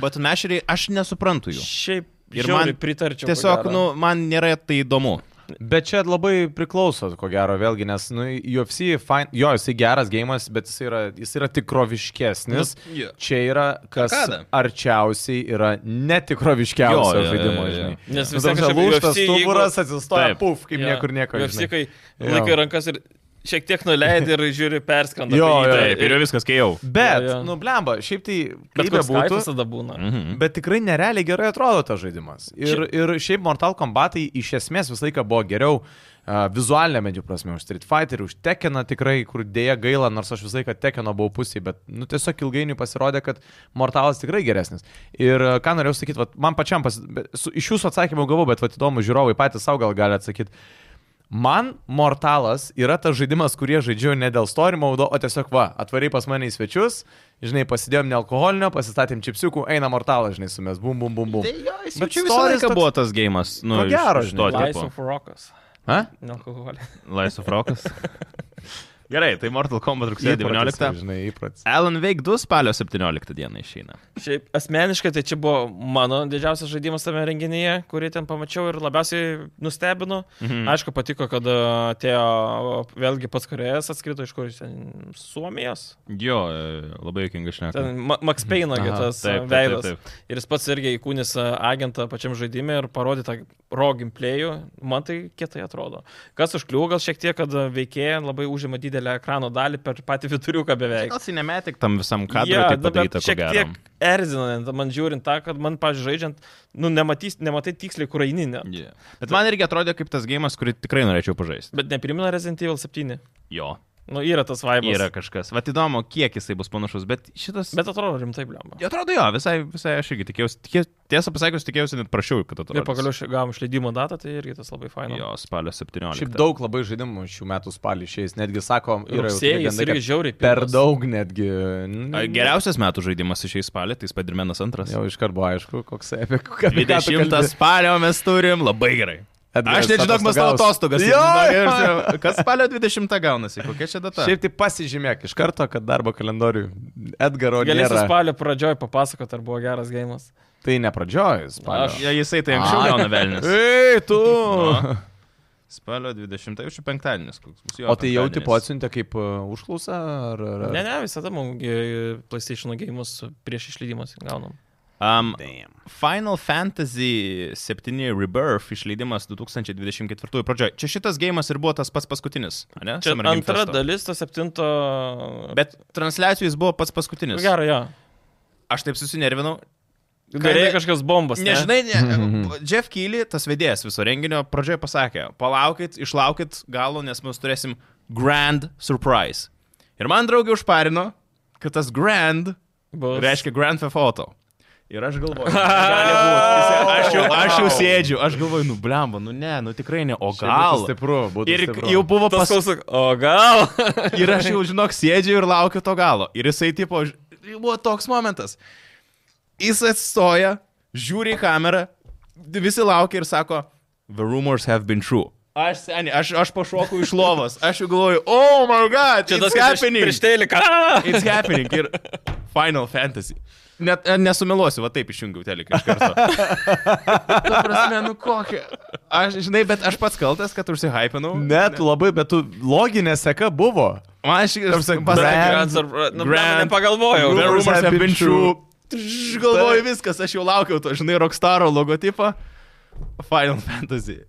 Button masheriai, aš nesuprantu jų. Šiaip Ir man pritarčiau. Tiesiog, nu, man nėra tai įdomu. Bet čia labai priklauso, ko gero, vėlgi, nes nu, UFC, fine, jo, jisai geras gėjimas, bet jis yra, jis yra tikroviškesnis. Nu, jo. Čia yra, kas Arkada. arčiausiai yra netikroviškiausio Jo, jo, jo, žaidimo, jo, jo. žinai. Nes Nu, vis tiek ta prasme, kažkaip lūžtas stuburas atsistoja, Taip. puf, kaip Jo. niekur nieko. UFC, kai Jo. laikai rankas ir šiek tiek nuleidai ir žiūri perskrenda. Jo, tai- jo, Taip, ir jau viskas kėjau. Bet, Jo, jo. nu, blemba, šiaip tai, Bet bebūtų, kaifas tada būna. Mhm. Bet tikrai nerealiai gerai atrodo tas žaidimas. Ir, ir šiaip Mortal Kombatai iš esmės visą laiką buvo geriau uh, vizualinė medijų prasme už Street Fighter, už Tekkeną tikrai, kur dėja gaila, nors aš visą laiką Tekkeno buvau pusėje, bet nu, tiesiog ilgainiui pasirodė, kad Mortalas tikrai geresnis. Ir uh, ką norėjau sakyti, vat, man pačiam, pas, bet su, iš jūsų atsakymų gavau, bet vat, įdomu, žiūrovai patys savo gal gali atsakyti. Man Mortalas yra tas žaidimas, kurį žaidžiu ne dėl story maudo, o tiesiog va, atvariai pas mane į svečius, žinai, pasidėjom nealkoholinio, pasistatėm čipsiukų, eina Mortalas, žinai, su mes, bum, bum, bum, bum. Tai jo, jis Bet čia visą laiką toks- buvo tas gėjimas. Nu, gero, žinai. Of Rockas. Ha? Nealkoholį. Lies of Rockas. Gerai, tai Mortal Kombat rugsėjo Įprotis, 19. Žinai, įprotis. Alan Wake 2 spalio 17 dieną išeina. Šiaip asmeniškai tai čia buvo mano didžiausias žaidimas tame renginyje, kurį ten pamačiau ir labiausiai nustebino. Mhm. Aišku, patiko, kad a, atėjo vėlgi pats korėjas atskrido iš kur jis ten Suomijos. Jo, e, labai jokinga šneka. Ma Max Payne tas taip, taip, taip, veidas. Ir jis pats irgi įkūnys a, agentą pačiam žaidimui ir parodė tą raw gameplayų. Man tai kietai atrodo. Kas užkliuvo gal šiek tiek, kad veikėja labai užima didelę ekrano dalį per patį viduriuką beveik. Gal cinematic tam visam kadrui ja, bet padaryta, ko šiek gero. tiek erzina, net man žiūrint tą, kad man, pažiūrėjau, žaidžiant, nu, nematys, nematai tiksliai, kur eini. Yeah. Bet man irgi atrodė kaip tas gėjimas, kurį tikrai norėčiau pažaisti. Bet neprimena Resident Evil 7. Jo, Nu, yra tas vaibas. yra kažkas. Vat įdomu, kiek jisai bus panašus, bet šitas... Bet atrodo rimtai, blemba. Jo, atrodo, jo, visai, visai aš irgi tikėjausi. Tikė, tiesą pasakius, tikėjausi net prašiau, kad atrodo. Ir pagaliau gavom išleidimo datą, tai irgi tas labai faina. Jo, spalio 17. Šiaip daug labai žaidimų šių metų spalį išėjęs, netgi sako, yra jau Rugsėjais irgi žiauriai per pilnas. daug netgi. A, Geriausias metų žaidimas išeis spalį, tai Spidermanas antras. Jau iš karto aišku, koks apie ką. apie ką tu 20 kalbi. spalio mes turim, labai gerai. Aš nežinau, mes tavo atostogas. Jo, žinok, Kas spalio 20 gaunasi? Kokia čia data? Šiaip tai pasižymėk iš karto, kad darbo kalendoriui Edgaro Galėsiu nėra. spalio pradžioj papasakoti, ar buvo geras gėjimas. Tai ne pradžioj, spalio. Aš- Ja, jisai tai anksčiau gauna velnis. Ei, tu! Nu. Spalio 20, tai jau čia penktadienis. koks bus jo O tai jau tipo atsiuntė kaip uh, užklausą? Ar, ar... Ne, ne, visada mums gi- PlayStation gėjimus prieš išleidimus gaunam. Um, Damn. Final Fantasy 7 Rebirth išleidimas 2024 pradžioje. Čia šitas gėjimas ir buvo tas pats paskutinis. Ne? Čia Summer antra dalis, to septinto. Bet transliacijų jis buvo pats paskutinis. Gerai, jo. Aš taip susinervinau. Galėjo kažkas bombas. ne? Nežinai, ne, Jeff Keely, tas vedėjas viso renginio, pradžioje pasakė, palaukit, išlaukit galo, nes mes turėsim grand surprise. Ir man draugė užparino, kad tas grand Bus. reiškia Grand Theft Auto. Ir aš galvoju, Aš jau, aš jau sėdžiu, aš galvoju, nu blemba, nu ne, nu tikrai ne, o gal. Stipru, būtų Ir stipru. jau buvo Tas pas... klausyk, o gal? Ir aš jau, žinok, sėdžiu ir laukiu to galo. Ir jisai, tipo, buvo toks momentas. Jis atstoja, žiūri į kamerą, visi laukia ir sako, The rumors have been true. Aš seniai, aš, aš pašokau iš lovos. Aš jau galvoju, oh my god, Čia it's tas prieš, happening. prieš teliką. It's happening. Ir Final Fantasy. Net e, nesumeluosiu, va taip išjungiau teliką iš karto. Tu prasme, nu kokia. Aš, žinai, bet aš pats kaltas, kad užsihypinau. Net labai, bet tu loginė seka buvo. Man aš pasakė, nu, Grand- nepagalvojau. The Rumors have been true. Galvoju viskas, aš jau laukiau to, žinai, Rockstaro logotipą. Final Fantasy.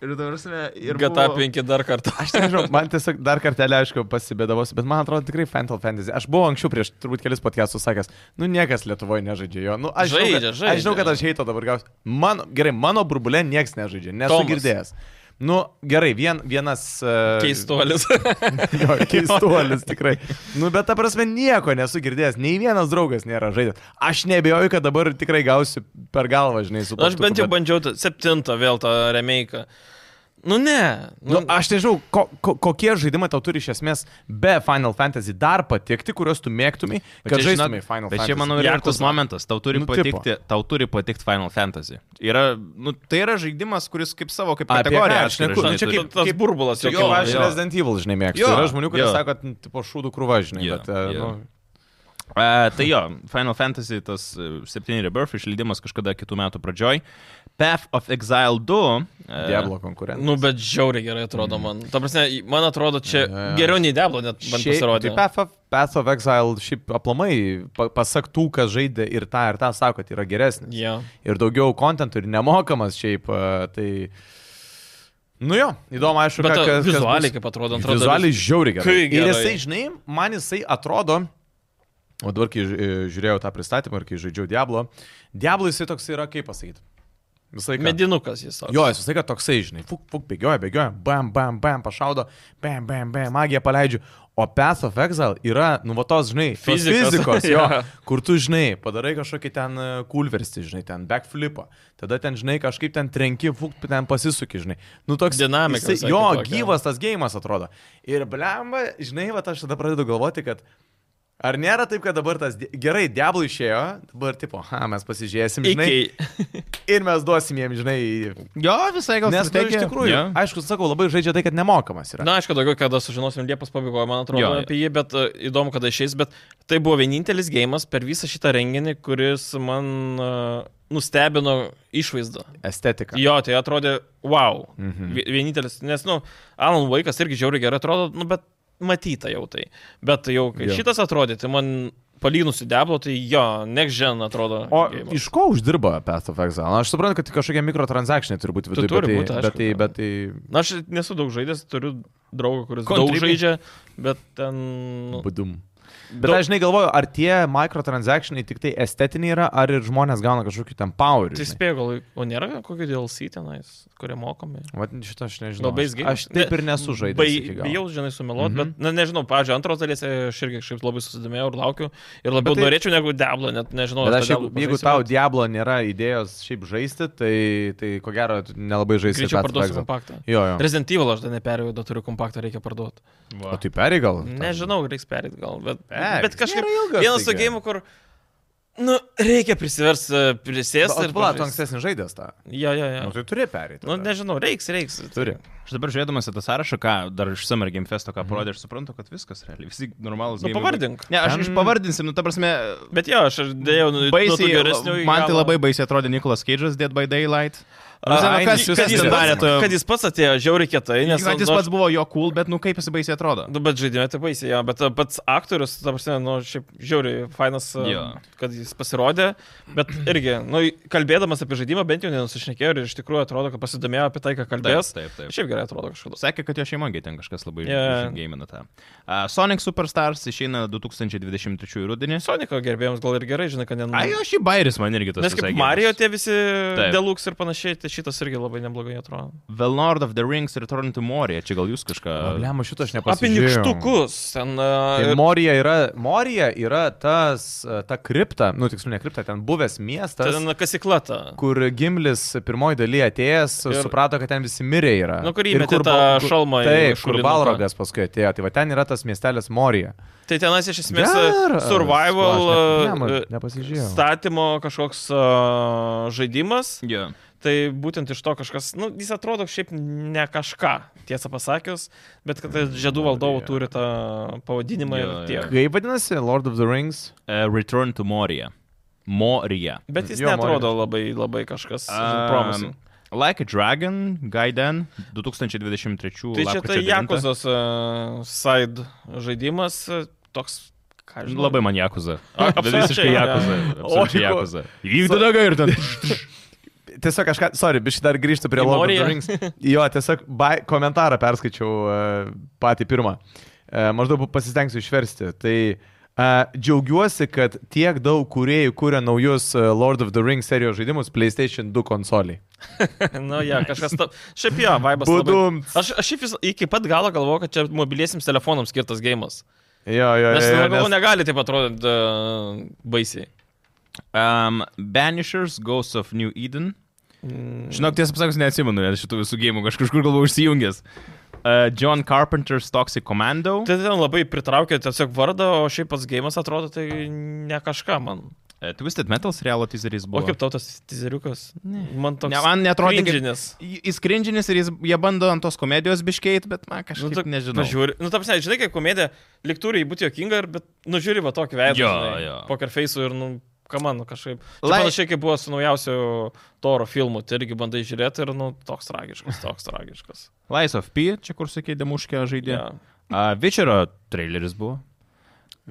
Ir dabar, ir GTA buvo- 5 dar kartą. Aš nežinau, man tiesiog dar kartelį, aišku, pasibėdavosi, bet man atrodo tikrai Final Fantasy. Aš buvau anksčiau prieš turbūt kelis podcastus sakęs, nu niekas Lietuvoje nežaidžia jo. Nu, aš, Žaidžia, žaidžia. aš žinau, kad aš heito dabar gausiu. Mano, gerai, mano burbulė niekas nežaidžia, nesu Tomas. girdėjęs. Nu, gerai, vien, vienas... Uh, Keistuolis. jo, keistuolis, tikrai. Nu, bet ta prasme nieko nesu girdėjęs, nei vienas draugas nėra žaidęs. Aš nebejoju, kad dabar tikrai gausiu per galvą, žinai, su Aš bent jau bet- bandžiau tą septintą vėl tą remake. Nu ne. Nu, aš nežinau, ko, ko, kokie žaidimai tau turi iš esmės be Final Fantasy dar patikti, kuriuos tu mėgtumai, kad čia, žaistumai žinot, Final Bet Fantasy. čia, manau, yra tas momentas. Tau turi, Nu, nu, tipo. patikti, tau turi patikti Final Fantasy. Yra, nu, tai yra žaidimas, kuris kaip savo, kaip kategorija. aš žinai, Nu, čia turi. kaip- Tas burbulas Čia jau kaip Jo, aš jo. Resident Evil, žinai, mėgstu. Jo, Yra žmonių, kurie jo. sako, kad, nu, tipo, šūdų krūva, žinai, Jo, bet, e, jo. nu, E, tai jo, Final Fantasy tas 7 Rebirth išleidimas kažkada kitų metų pradžioj. Path of Exile 2. e, Diablo konkurentas. Nu, bet žiauriai gerai atrodo man. Ta prasme, man atrodo, čia Jo, jo. geriau nei Diablo net man Šiaip, pasirodė. Tai Path of, Path of Exile šiaip aplamai, pa, pasak tų, kas žaidė ir tą, ir tą, sako, kad yra geresnis. Jo. Ir daugiau kontentų ir nemokamas šiaip, e, tai... Nu jo, įdomu, aišku, Bet kas- kas vizualiai, bus. kaip atrodo, atrodo. Vizualiai žiauriai gerai. Kai Ir gerai. jisai, žinai, man jisai atrodo, o dabar, kai ži- žiūrėjau tą pristatymą ir kai žaidžiau Diablo, Diablo jisai toks yra, kaip pasakyti. Visai ką. Medinukas jis. toks. Jo, jis visai toksai, žinai, fuk, fuk, bėgioja, bėgioja, bam, bam, bam, pašaudo, bam, bam, bam, magiją paleidžiu. O Path of Exile yra, nu, va tos, žinai, Fizikos. fizikos, jo, Jo. kur tu, žinai, padarai kažkokį ten e, kulverstį, žinai, ten backflipą, tada ten, žinai, kažkaip ten trenki, fuk, ten pasisuki, žinai. Nu, toks Dinamika jisai- Jo, kitokia. gyvas tas gėjimas atrodo. Ir blemba, žinai, va, aš tada pradedu galvoti, kad Ar nėra taip, kad dabar tas gerai, Diablo išėjo, dabar tipo, ha, mes pasižiūrėsim, žinai, Iki. ir mes duosim jiems, žinai, Jo, visai gal Nes nu, iš tikrųjų, Jo. aišku, sakau, labai žaidžia tai, kad nemokamas yra. Na, aišku, daugiau kada sužinosim Liepos pabaigoje, man atrodo, Jo, apie jį, bet uh, įdomu, kada išeis, bet tai buvo vienintelis gėjimas per visą šitą renginį, kuris man uh, nustebino išvaizdą. Estetika. Jo, tai atrodė, wow. Mhm. Vienintelis, nes, nu, Alan Vaikas irgi žiauriai gerai atrodo, nu, bet matyta jau tai. Bet jau, kai Jo. šitas atrodė, tai man palyginus su Diablo, tai jo, next gen atrodo. O geimas. iš ko uždirba Path of Exile? Na, aš suprantu, kad tai kažkokie mikrotransakciniai turi būti viduje, turi bet, būti, tai- bet, tai, jo. bet tai... Na, aš nesu daug žaidęs, turiu draugą, kuris daug Contribute. žaidžia, bet ten... Budum. Bet daug- aš žinai galvoju, ar tie mikrotransakciniai tik tai estetiniai yra, ar ir žmonės gauna kažkokį ten power. Tai spėjau, gal, o nėra kokio DLC tenais, kurie mokami? Vat šitą aš nežinau. Labai Aš, gerai. aš taip ir nesu žaidęs. Bai, bijau, žinai, sumeluot, Mhm. mm -hmm. bet, na, nežinau, pažiūrėjau, antros dalies aš irgi kažkaip labai susidomėjau ir laukiu. Ir labiau tai- norėčiau negu Diablo, net nežinau. Bet aš, jeigu, jeigu tau Diablo nėra idėjos šiaip žaisti, tai, tai ko gero nelabai žaisi. Greičiau parduosiu kompaktą. Jo, jo. Resident Evil aš dar neperėjau, dar turiu kompaktą, reikia parduoti. O tai perė gal? Nežinau, reiks perėti gal, bet, Pereik, bet kažkaip ilgas vienas su gėjimu, kur, nu, reikia prisiversti prisėsti. Ir tu pala, tu ankstesnis žaidęs tą. Jo, jo, Nu, jo. tai turi perėti. Nu, nežinau, reiks, reiks. Turi. Aš dabar žiūrėdamas į tą sąrašą, ką dar iš Summer Game Festo, ką parodė, aš suprantu, kad viskas realiai. Visi normalūs. Nu, pavardink. Ne, aš iš pavardinsim, nu, ta prasme, Bet jo, aš dėjau, nu, baisiai, man tai labai baisiai atrodė Nikolas Keidžas Dead by Daylight. A, Nu, kas, kad kas jis ten pats- darė to? Kad jis pats atėjo žiauriai kietai, nes... Kad jis nu, pats buvo jo cool, bet nu kaip jis baisiai atrodo. Nu, bet žaidime tai baisiai, ja, bet pats aktorius, ta prasme, nu, šiaip žiauriai fainas, uh, Jo. kad jis pasirodė, bet irgi, nu, kalbėdamas apie žaidimą, bent jau nenusišnekėjo ir iš tikrųjų atrodo, kad pasidomėjo apie tai, ką kalbės. taip, taip. Šiaip gerai atrodo kažkada. Sakė, kad jo šeimoje ten kažkas labai Yeah. gėmina tą. Uh, Sonic Superstars išeina 2023 rudenį. Soniko gerbėjams gal ir gerai, žinai, kad ne... Ai, o šį bairis man irgi tas. Nes kaip Mario tie visi Taip. deluxe ir panašiai, tai šitas irgi labai neblogai atrodo. The Lord of the Rings Return to Moria. Čia gal jūs kažką... Problema šito aš Apie nepasižiūrėjau. nikštukus. Ten, Tai uh, Morija yra, Morija yra tas, e, ta kripta, nu tiksliau ne kripta, ten buvęs miestas, ten kasiklata. kur Gimlis pirmoji daly atėjęs Ir- suprato, kad ten visi mirė yra. Nu, kur įmetė tą šalmą Taip, kur. Balrogas paskui atėjo. Tai va ten yra tas miestelis Morija. Tai tenas iš esmės Geras. survival ne- ne, nepasižiūrėjau. statymo kažkoks uh, žaidimas. Yeah. Tai būtent iš to kažkas, nu, jis atrodo šiaip ne kažką, tiesą pasakius, bet kad tai žiedų valdovų turi tą pavadinimą Jo, ir tiek. Kaip vadinasi Lord of the Rings? Uh, Return to Moria. Moria. Bet jis Jo, netrodo labai, labai kažkas Um, promising. like a Dragon, Gaiden, 2023. Tai čia tai 9. Jakuzos uh, side žaidimas, uh, toks, žinau. Labai man Jakuza. Visiškai Jakuza. O, Jakuza. Vykdo daga ir ten. Tiesiog kažką, sorry, biškai dar grįžtų prie Lord of the Rings. Jo, tiesiog bai, komentarą perskaičiau uh, patį pirmą. Uh, maždaug pasistengsiu išversti. Tai uh, džiaugiuosi, kad tiek daug kuriejų kūrė naujus uh, Lord of the Rings serijos žaidimus PlayStation 2 konsoliai. nu, ja, kažkas. Ta... Šiaip jo, vaibas. Labai... Budum. Aš, aš šiaip vis, iki pat galo galvoju, kad čia mobiliesiams telefonams skirtas gėjimas. Jo, jo, Nes, jo, jo, galvoju, negali taip atrodyti uh, baisiai. Um, Banishers, Ghosts of New Eden. Mm. Žinok, tiesą pasakus, neatsimenu net šitų visų gėjimų, kažkur galvoju užsijungęs. Uh, John Carpenter's Toxic Commando. Tai ten labai pritraukė tiesiog vardą, o šiaip pats gėjimas atrodo tai ne kažką man. Uh, Twisted Metal serialo teaseris O buvo. kaip tautas tizeriukas? Man toks. Ne, man netrodė, cringinis. Jis krinžinis ir jis, jie bando ant tos komedijos biškeit, bet man Nu, kažkaip tu, nu, nežinau. Pažiūri, nu, ta prasme, žinai, kaip komedija, liktūrai būtų jokinga, bet, nu, žiūri, va tokį veidą. Jo, žinai, jo. Poker face ir, nu, ką man, kažkaip. Lai- panašiai kaip buvo su naujausiu Toro filmu, tai irgi bandai žiūrėti ir, nu, toks tragiškas, toks tragiškas. Lies of P, čia kur sakė, demuškė žaidė. Ja. Uh, Witcherio traileris buvo.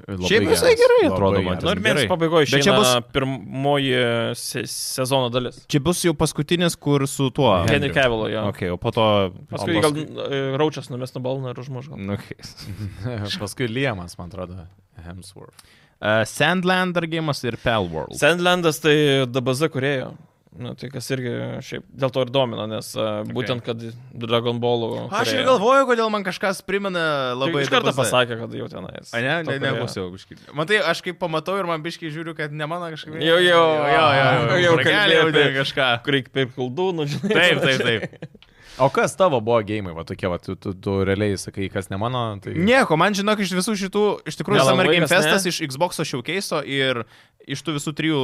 Labai Šiaip visai gerai atrodo man. Nu ir Gerai. mėnesio pabaigoje Bet čia bus- pirmoji se sezono dalis. Čia bus jau paskutinis, kur su tuo. Henry. Cavill, jo. Okay, o po to... Paskui o gal e, Raučias numės nuo balną ir užmuš. Nu, okay. Paskui Liemas, man atrodo, Hemsworth. Uh, Sandland dar gėjimas ir Palworld. Sandlandas tai DBZ kurėjo. Nu, tai kas irgi šiaip dėl to ir domina, nes uh, okay. būtent, kad Dragon Ballų. Aš ir galvoju, kodėl man kažkas primena labai... Tai iš karto pasakė, kad jau tenais. A, ne, ne, kūrėjo. neklausiau. biškį. Matai, aš kaip pamatau ir man biškai žiūriu, kad ne mano kažkaip. Jau, jau, jo, jo, jo, jau ragelį kalbėjau jau ten apie- kažką. Kur reikia pirkti koldūnų, žinai. Taip, taip, taip. O kas tavo buvo gėjimai, va tokie, va, tu, tu, tu realiai sakai, kas ne mano, tai... Nieko, man žinok, iš visų šitų, iš tikrųjų, Summer Game Festas ne? iš Xbox showcase ir iš tų visų trijų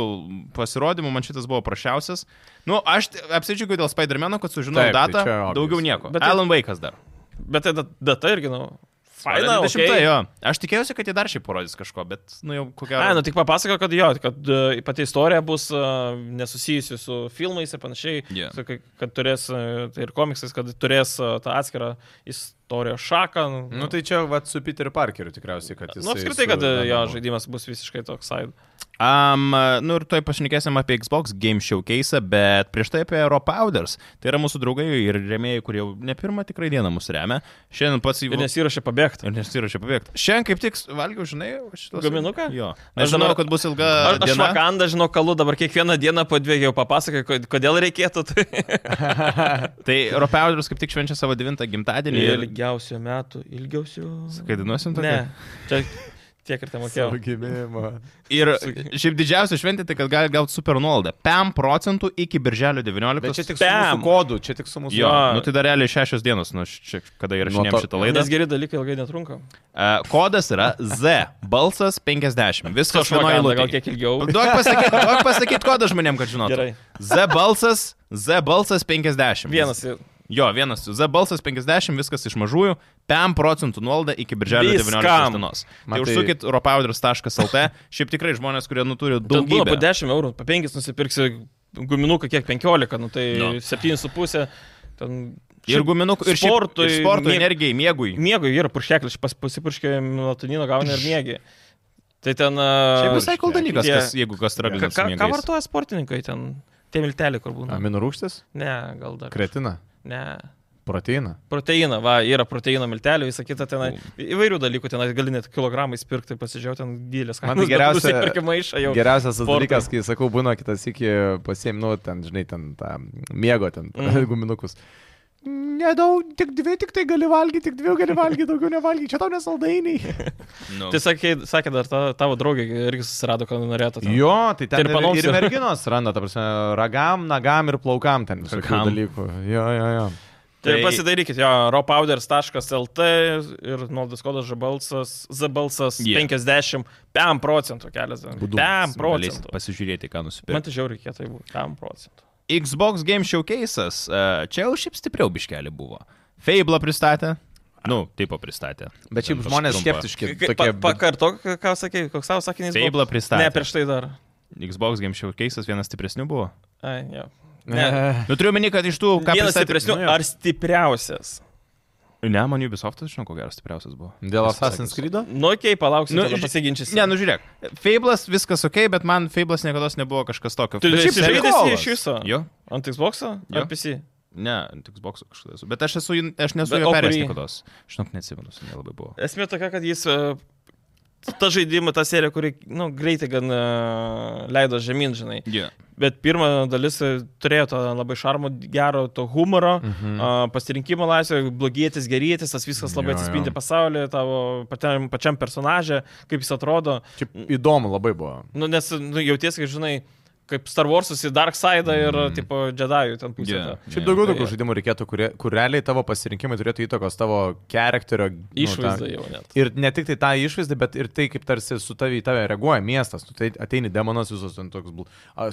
pasirodymų man šitas buvo prašiausias. Nu, aš apsidžiaugiu dėl Spider-Man'o, kad sužinojau tai datą, obvious. daugiau nieko. Bet tai- Alan Wake'as dar. Bet tai da- data irgi, nu. Faina, 20, okay. jo. Aš tikėjausi, kad jie dar šiaip parodys kažko, bet, nu jau kokia... Ai, nu tik papasako, kad jo, kad uh, pati istorija bus uh, nesusijusi su filmais ir panašiai, su, kad, kad turės, uh, tai ir komiksais, kad turės uh, tą atskirą istorijos šaką. Nu tai čia, va, su Peteriu Parkeriu tikriausiai, kad jis... nu, apskritai, kad uh, jo žaidimas bus visiškai toks side. Um, nu ir toj pašnekėsim apie Xbox Game Showcase, bet prieš tai apie Raw Powders. Tai yra mūsų draugai ir remėjai, kurie jau ne pirmą tikrai dieną mus remia. Šiandien pats į... Ir nesirašė pabėgti. Ir nesiruošia pabėgti. Šiandien kaip tik valgiau, žinai, šitos... Gaminuką? Jo. Aš žinau, kad bus ilga Aš, aš vakandą žinau, kalu dabar kiekvieną dieną po dviejų papasakai, kodėl reikėtų. Tai Tai Raw Powders kaip tik švenčia savo devintą gimtadienį. Ir... ilgiausio metų, ilgiausio. Kai dainuosim tokį? Ne, čia tiek ir tai mokėjau. Savo gimimą. Ir šiaip didžiausia šventė, tai kad gali gauti super nuolaidą. 5 procentų iki birželio 19. Bet čia tik su Bam! mūsų kodu, čia tik su mūsų... Jo, Jo. nu tai dar realiai šešios dienos, nu čia kada įrašinėjom Nuo to- šitą laidą. Nes geri dalykai ilgai netrunka. Uh, kodas yra Z, balsas 50. Viskas Aš vienoje vakandą gal kiek ilgiau. Duok pasakyti duok pasakyt kodą žmonėm, kad žinotų. Gerai. Z balsas, Z balsas 50. Vienas. Jo, vienas. Z balsas 50, viskas iš mažųjų. 5 procentų nuolaidą iki birželio Viskam. 19 dienos. Tai užsukit ropowders.lt. Šiaip tikrai žmonės, kurie nu, turi būna po daugybę. 10 eurų, po 5 nusipirksi guminuką kiek 15, nu tai Nu. 7,5. Ten Ir guminukų, ir sportui, ir sportui, mieg- energijai, miegui. Miegui yra purškeklis, pas, pasipurškia melatonino gauni ir mėgi. Tai ten... Šiaip visai kol dalykas, tie- kas, jeigu kas Ką, tragina. ką, ką vartoja sportininkai ten? Tie milteliai, kur būna. Aminų rūgštis? Ne, gal dar. Kretina? Ne. Proteiną? Proteiną, va, yra proteino miltelių, visą kitą ten. Įvairių dalykų ten gali net kilogramais pirkti, pasižiūrėti, ten didelės Man tai geriausia- maišą jau. Geriausias sportui. dalykas, kai sakau, būna kitas iki pasiėm, nu, ten, žinai, ten tą miego, ten Mhm. guminukus. Nedaug, tik dvi, tik tai gali valgyti, tik dvi gali valgyti, daugiau nevalgyti, čia tau nesaldainiai. Nu. Tai sakė, sakė dar ta, tavo draugė irgi susirado, kad norėtų. ten. Jo, tai ten ir, Tirpanoms ir yra. merginos randa, ta prasme, ragam, nagam ir plaukam ten visokių dalykų. Jo, jo, jo. Tai Tai- pasidarykit, jo, rawpowders.lt ir nuolaidos kodas žbalsas, zbalsas Yeah. 50, 5 procentų kelias. Budum. 5 Galėsit procentų. pasižiūrėti, ką Man nusipirkti. tai žiauriai kietai buvo, 5 procentų. Xbox Game Showcase'as, uh, čia jau šiaip stipriau biškelį buvo. Fable pristatė. Nu, tipo pristatė. Bet šiaip žmonės skeptiški. Tokie, pa- Pakartok, ką sakei, koks savo sakinys. buvo? Fable pristatė. Ne, prieš tai dar. Xbox Game Showcase'as vienas stipresnių buvo. Ai, jo. Ne. Nu, turiu meni, kad iš tų, ką Vienas pristatė- stipresnių Nu, ar stipriausias? Ne, man Ubisoftas, žinau, ko gero stipriausias buvo. Dėl Assassin's. Creed? Nu, okei, palauksiu, Nu, nu, pasiginčysiu. Ne, nu žiūrėk. Fable'as viskas ok, bet man Fable'as niekada nebuvo kažkas tokio. Tu šiaip žaidęs prikolas. iš viso? Jo. Ant Xbox'o? Jo. Ar PC? Ne, ant Xbox kažkada esu. Bet aš, esu, aš nesu Bet jo perėjęs kurį? niekada. Žinok, neatsimenu, nelabai buvo. Esmė tokia, kad jis e, ta žaidimą, ta serija, kuri nu, greitai gan e, leido žemyn, žinai. Yeah. Bet pirma dalis e, turėjo to labai šarmo, gero, to humoro, mm. pasirinkimo laisvę, blogietis, gerėtis, tas viskas labai Jo, atsispindi jo. pasaulyje, tavo pačiam, pačiam personažė, kaip jis atrodo. Šiaip įdomu labai buvo. Nu, nes nu, jautiesi, kad žinai, kaip Star Wars'us į Dark Side ir, mm. tipo, Jedi'ų ten pusė. Yeah. Yeah. Šiaip daugiau tai- tokių žaidimų reikėtų, kurie, kur realiai tavo pasirinkimai turėtų įtakos tavo charakterio Išvaizda Nu, ta, ir ne tik tai tą išvaizdą, bet ir tai, kaip tarsi su tavi į tave reaguoja miestas. Tu tai ateini demonas visos ten toks,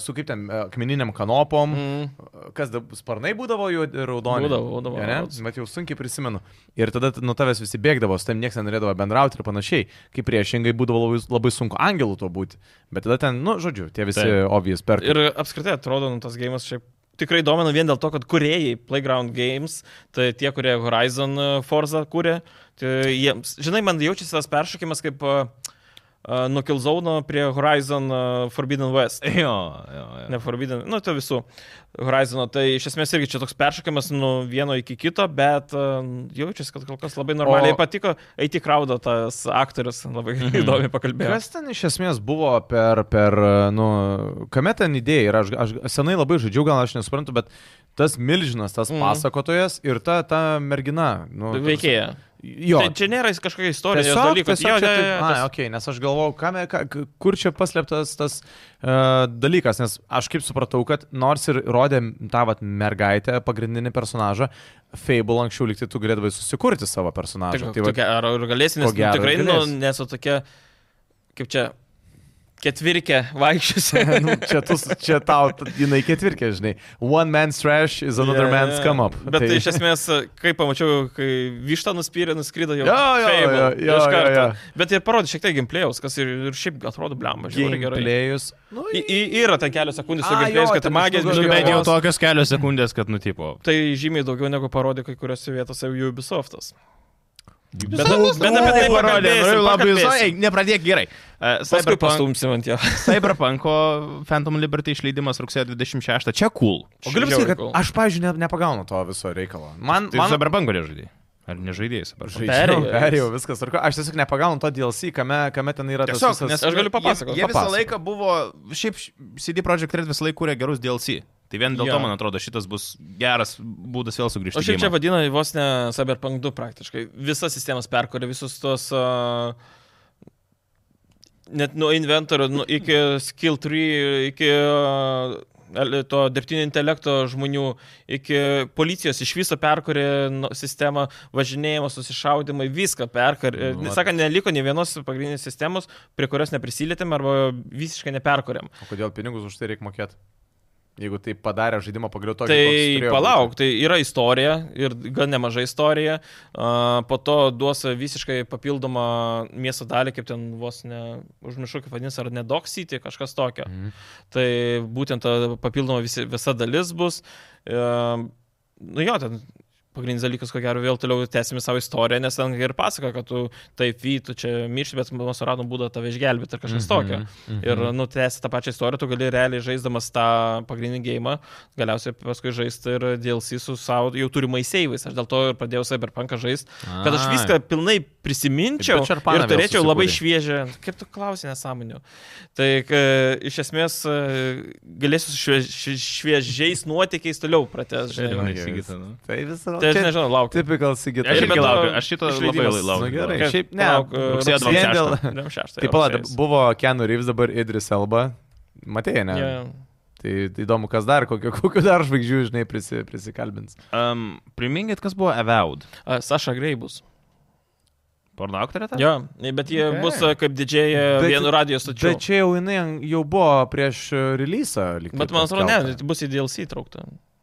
su kaip ten e, akmeniniam kanopom, Mm. kas da, sparnai būdavo jų raudoni. Būdavo, būdavo, Ja, Ne? Bet jau sunkiai prisimenu. Ir tada nuo tavęs visi bėgdavo, su tam niekas nenorėdavo bendrauti ir panašiai. Kaip priešingai būdavo labai, labai sunku angelų to būti. Bet tada ten, nu, žodžiu, tie visi Taip. obvious per... Ir apskritai atrodo, nu, tas gėjimas šiaip tikrai domina vien dėl to, kad kuriejai Playground Games, tai tie, kurie Horizon e, Forza kūrė, tai jiems, žinai, man jaučiasi tas peršokimas kaip uh, nuo Killzone prie Horizon Forbidden West. Jo, jo, jo. Ne Forbidden, nu, tai visų Horizono. Tai iš esmės irgi čia toks peršokimas nuo vieno iki kito, bet jaučiasi, kad kol kas labai normaliai O- patiko. Eiti kraudo tas aktorius, labai Mhm. įdomiai pakalbėjo. Kas ten iš esmės buvo per, per nu, kame ten idėja ir aš, aš senai labai žaidžiau, gal aš nesuprantu, bet tas milžinas, tas Mhm. mm. pasakotojas ir ta, ta mergina. Nu, Veikėja. Jo. Tai čia nėra kažkokia istorija, Tiesiog, dalykas. tiesiog Jo, čia jo, taip, jo, a, tas- okay, nes aš galvojau, kame, ka, kur čia paslėptas tas uh, dalykas, nes aš kaip supratau, kad nors ir rodė tą vat, mergaitę, pagrindinį personažą, Fable anksčiau liktai tu galėdavai susikurti savo personažą. Tai, Tai, tai va, ar, galėsi, nes ko gero nu, tikrai nu, galėsi. nesu tokia, kaip čia, ketvirkė vaikščiusi. nu, čia, tu, čia tau, jinai ketvirkė, žinai. One man's trash is another Yeah, man's come up. Bet tai iš esmės, kai pamačiau, kai vištą nuspyrė, nuskrido jau. Jo, jo, Fable, jo, jo, jo, karto. jo. Bet ir parodė šiek tiek gameplayaus, kas ir, ir šiaip atrodo blemba, žiūri gerai. Gameplayus. Nu, I, i, yra ten kelios sekundės gameplayais, jo, kad gal- Bet jau tokios kelios sekundės, kad nutipo. Tai žymiai daugiau negu parodė kai kuriuose vietose Ubisoftas. Bet, Ubisoft bet apie tai parodė, labai visai. Nepradėk gerai. Uh, Cyberpunk. Cyberpunko Phantom Liberty išleidimas rugsėjo 26. Čia cool. O galiu pasakyti, kad aš, pavyzdžiui, ne, nepagaunu to viso reikalo. Man, Tai man. Cyberpunko nežaidėjai. Ar nežaidėjai? Žaidžiau, Perėjęs. perėjau, viskas tvarko. Aš tiesiog nepagaunu to DLC, kame, kame ten yra tas Tiesiog, visas... nes Aš galiu papasakot, Jie, jie visą laiką buvo, šiaip CD Projekt Red visą laiką kūrė gerus DLC. Tai vien dėl Jo. to, man atrodo, šitas bus geras būdas vėl sugrįžti. Šiaip į čia vadina vos ne Cyberpunk 2 praktiškai. Visas sistemas perkuria, visus tos... Uh, net nuo inventorių nu, iki skill tree, iki uh, to dirbtinio intelekto žmonių, iki policijos iš viso perkuria nu, sistemą, važinėjimo, susišaudimai, viską perkuria. Nu, Nu, vat. Saka, neliko nei vienos pagrindinės sistemos, prie kurios neprisilietėm arba visiškai neperkuriam. O kodėl pinigus už tai reikia mokėti? Jeigu tai padarė žaidimą pagaliau tokį. Tai palauk, tai yra istorija ir gan nemaža istorija. A, Po to duos visiškai papildomą miesto dalį, kaip ten vos ne, užmiršau, kaip vadinasi, ar ne Dock City, kažkas tokio. Mhm. Tai būtent ta papildoma visi, visa dalis bus. E, nu jo, ten pagrindinis dalykas, ko gero, vėl toliau tęsime savo istoriją, nes ten ir pasako, kad tu taip, vy, tu čia miršti, bet mes suradom būdą tave išgelbėti ar kažkas tokio. Mhm. Ir, nu, tęsi tą pačią istoriją, tu gali realiai žaisdamas tą pagrindinį gėjimą, galiausiai paskui žaisti ir DLC su savo jau turimais seivais. Aš dėl to ir pradėjau Cyberpunką žaisti, kad aš viską pilnai prisiminčiau ir turėčiau labai šviežią. Kaip tu klausai nesąmonių? Tai ka, iš esmės e, galėsiu su šviež, šviežiais nuotykiais toliau pratęs. Sigita, nu. Tai visą Tai aš nežinau, laukiu. Typical Sigita. Aš Ir irgi laukiu, aš šito labai laukiu. Nu, gerai. Kaip- Šiaip ne, palauk, e, rugsėjo vien 26. dėl- Dėl šešto, Tai jo, pala, rugsėjis. buvo Keanu Reeves dabar Idris Elba. Matėjai, ne? Jo. Tai įdomu, kas dar, kokio, kokio dar žvaigždžių, žinai, prisi, prisikalbins. Um, priminkit, kas buvo Avowed. A, Saša Grei bus. Porno aktorė ta? Jo, bet jie Okay. bus e, kaip didžiai Bet- vienu radijos stočiu. Bet čia jau jinai jau buvo prieš e, releasą. Bet man atrodo, ne, tai bus į DLC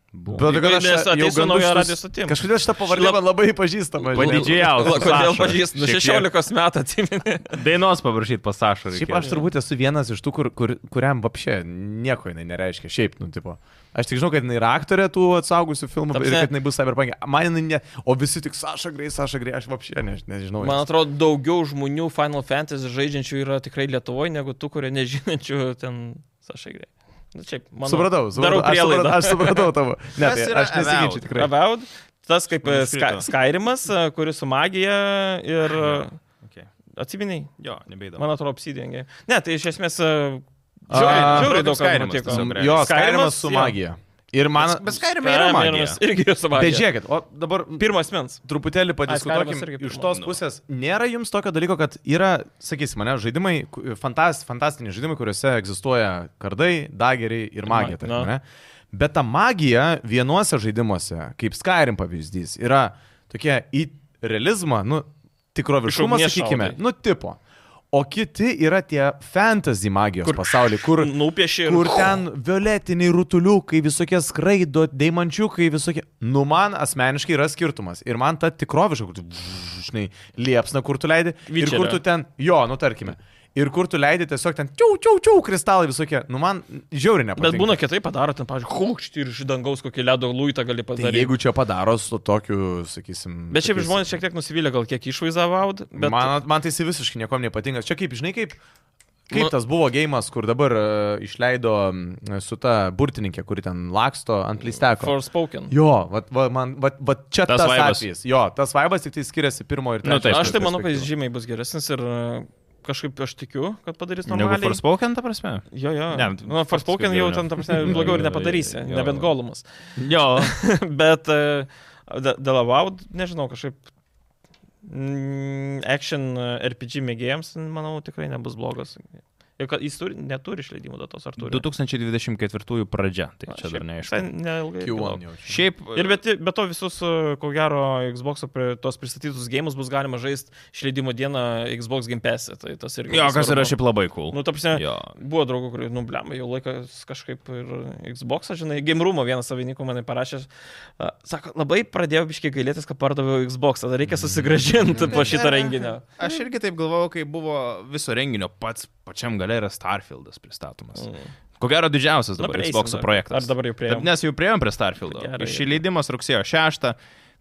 traukta. Bet tai kad aš Nes jau ateis su gan nauja duštus- radijos stotim. Kažkodėl šitą pavardė Šlap- man labai pažįstama. žinai. Padidžiausias. Kodėl Saša. pažįstu? Nu, Šiek tiek. 16 metų atsimeni. Dainos paprašyti pasašą. Šiaip aš turbūt esu vienas iš tų, kur, kur, kuriam vapšė nieko jinai nereiškia. Šiaip, nu, tipo. Aš tik žinau, kad jinai yra aktorė tų atsaugusių filmų Ta ir kad jinai bus cyberpunk. Man jinai ne. O visi tik Saša Grei, Saša Grei, aš vapšė ne, nežinau. Man atrodo, daugiau žmonių Final Fantasy žaidžiančių yra tikrai Lietuvoje, negu tų, kurie nežinančių ten Sašai grei. Na, šiaip, manau, supratau, supratau. Darau Aš supratau, aš supratau tavo. Ne, tai aš nesiginčiu tikrai. Avowed, tas kaip e. Sky- Skyrimas, e, kuris su magija ir... E, okay. Atsiminiai, Jo, nebeidom. man atrodo, apsidengė. Ne, tai iš esmės... e, žiauriai atrodo, daug Skyrimas. Jo, Skyrimas, su jo. Ir man... Bet Skyrime yra magija. Irgi su magija. Bet žiūrėkit, o dabar Pirmas mens. truputėlį padiskutuokim iš tos Nu. pusės. Nėra jums tokio dalyko, kad yra, sakysim, mane žaidimai, ku- fantas, fantastiniai žaidimai, kuriuose egzistuoja kardai, dageriai ir magija. Na. Tarkim, ne? Bet ta magija vienuose žaidimuose, kaip Skyrim pavyzdys, yra tokia į realizmą, nu, tikroviškumą, sakykime, nu, tipo. O kiti yra tie fantasy magijos Kur- pasauliai, kur Nupieši ir... Kur ten violetiniai rutuliukai, visokie skraido, deimančiukai, visokie. Nu, man asmeniškai yra skirtumas. Ir man ta tikroviška, kur tu, žinai, liepsna, kur tu leidi. Ir Witcherio. kur tu ten, jo, nu tarkime. Ir kur tu leidi tiesiog ten, čiau, čiau, čiau, kristalai visokie. Nu, man žiauri nepatinka. Bet būna kitaip padaro, ten, pavyzdžiui, hukšti ir iš dangaus kokį ledo luitą gali Tai padaryti. jeigu čia padaro su tokiu, sakysim. Bet šiaip tokiais- žmonės šiek tiek nusivylė gal kiek išvaizavoud, bet... Man, man tai visiškai niekom nepatinka. Čia kaip, žinai, kaip, kaip Ma- tas buvo gėjimas, kur dabar uh, išleido su ta burtininkė, kuri ten laksto ant lysteko. Forspoken. Jo, va, va, man, va, va čia Tas tas, vaibas. atvejis. Jo, tas vaibas tik tai skiriasi pirmo ir Nu, trečio. taip. Aš tai manau, kad jis žymiai bus geresnis ir e, kažkaip aš tikiu, kad padarys Negu normaliai. Forspoken, ta prasme? Jo, jo. Ne, nu, Forspoken jau ten, ta prasme, blogiau ir nepadarysi, nebent golumas. Jo. Bet e, de- dėl Avowed, nežinau, kažkaip action e, RPG mėgėjams, manau, tikrai nebus blogas. Ir kad jis turi, neturi išleidimo datos, ar turi? 2024 pradžia, tai čia dar neaišku. Visai neilgai. Q1 laukt. jau. Šiaip. Ir bet, be to visus, e, ko gero, Xbox pri, tos pristatytus gėjimus bus galima žaisti išleidimo dieną Xbox Game Pass. Tai tas irgi. Jo, kas yra svarbu. šiaip labai cool. Nu, ta prasme, Jo. buvo draugų, kurie, nu, blem, jau laikas kažkaip ir Xbox, žinai, Game Room vienas savininkų man parašė, a, sako, labai pradėjau biškiai gailėtis, kad pardaviau Xbox, tada reikia susigražinti po šitą renginį. Aš irgi taip galvojau, kai buvo viso renginio pats pačiam gale yra Starfieldas pristatomas. Mm. Ko gero didžiausias Na, dabar prieisim Xbox projektas. Ar dabar jau priėjom? Taip, Nes jau prieėjom prie Starfieldo. Išleidimas rugsėjo 6.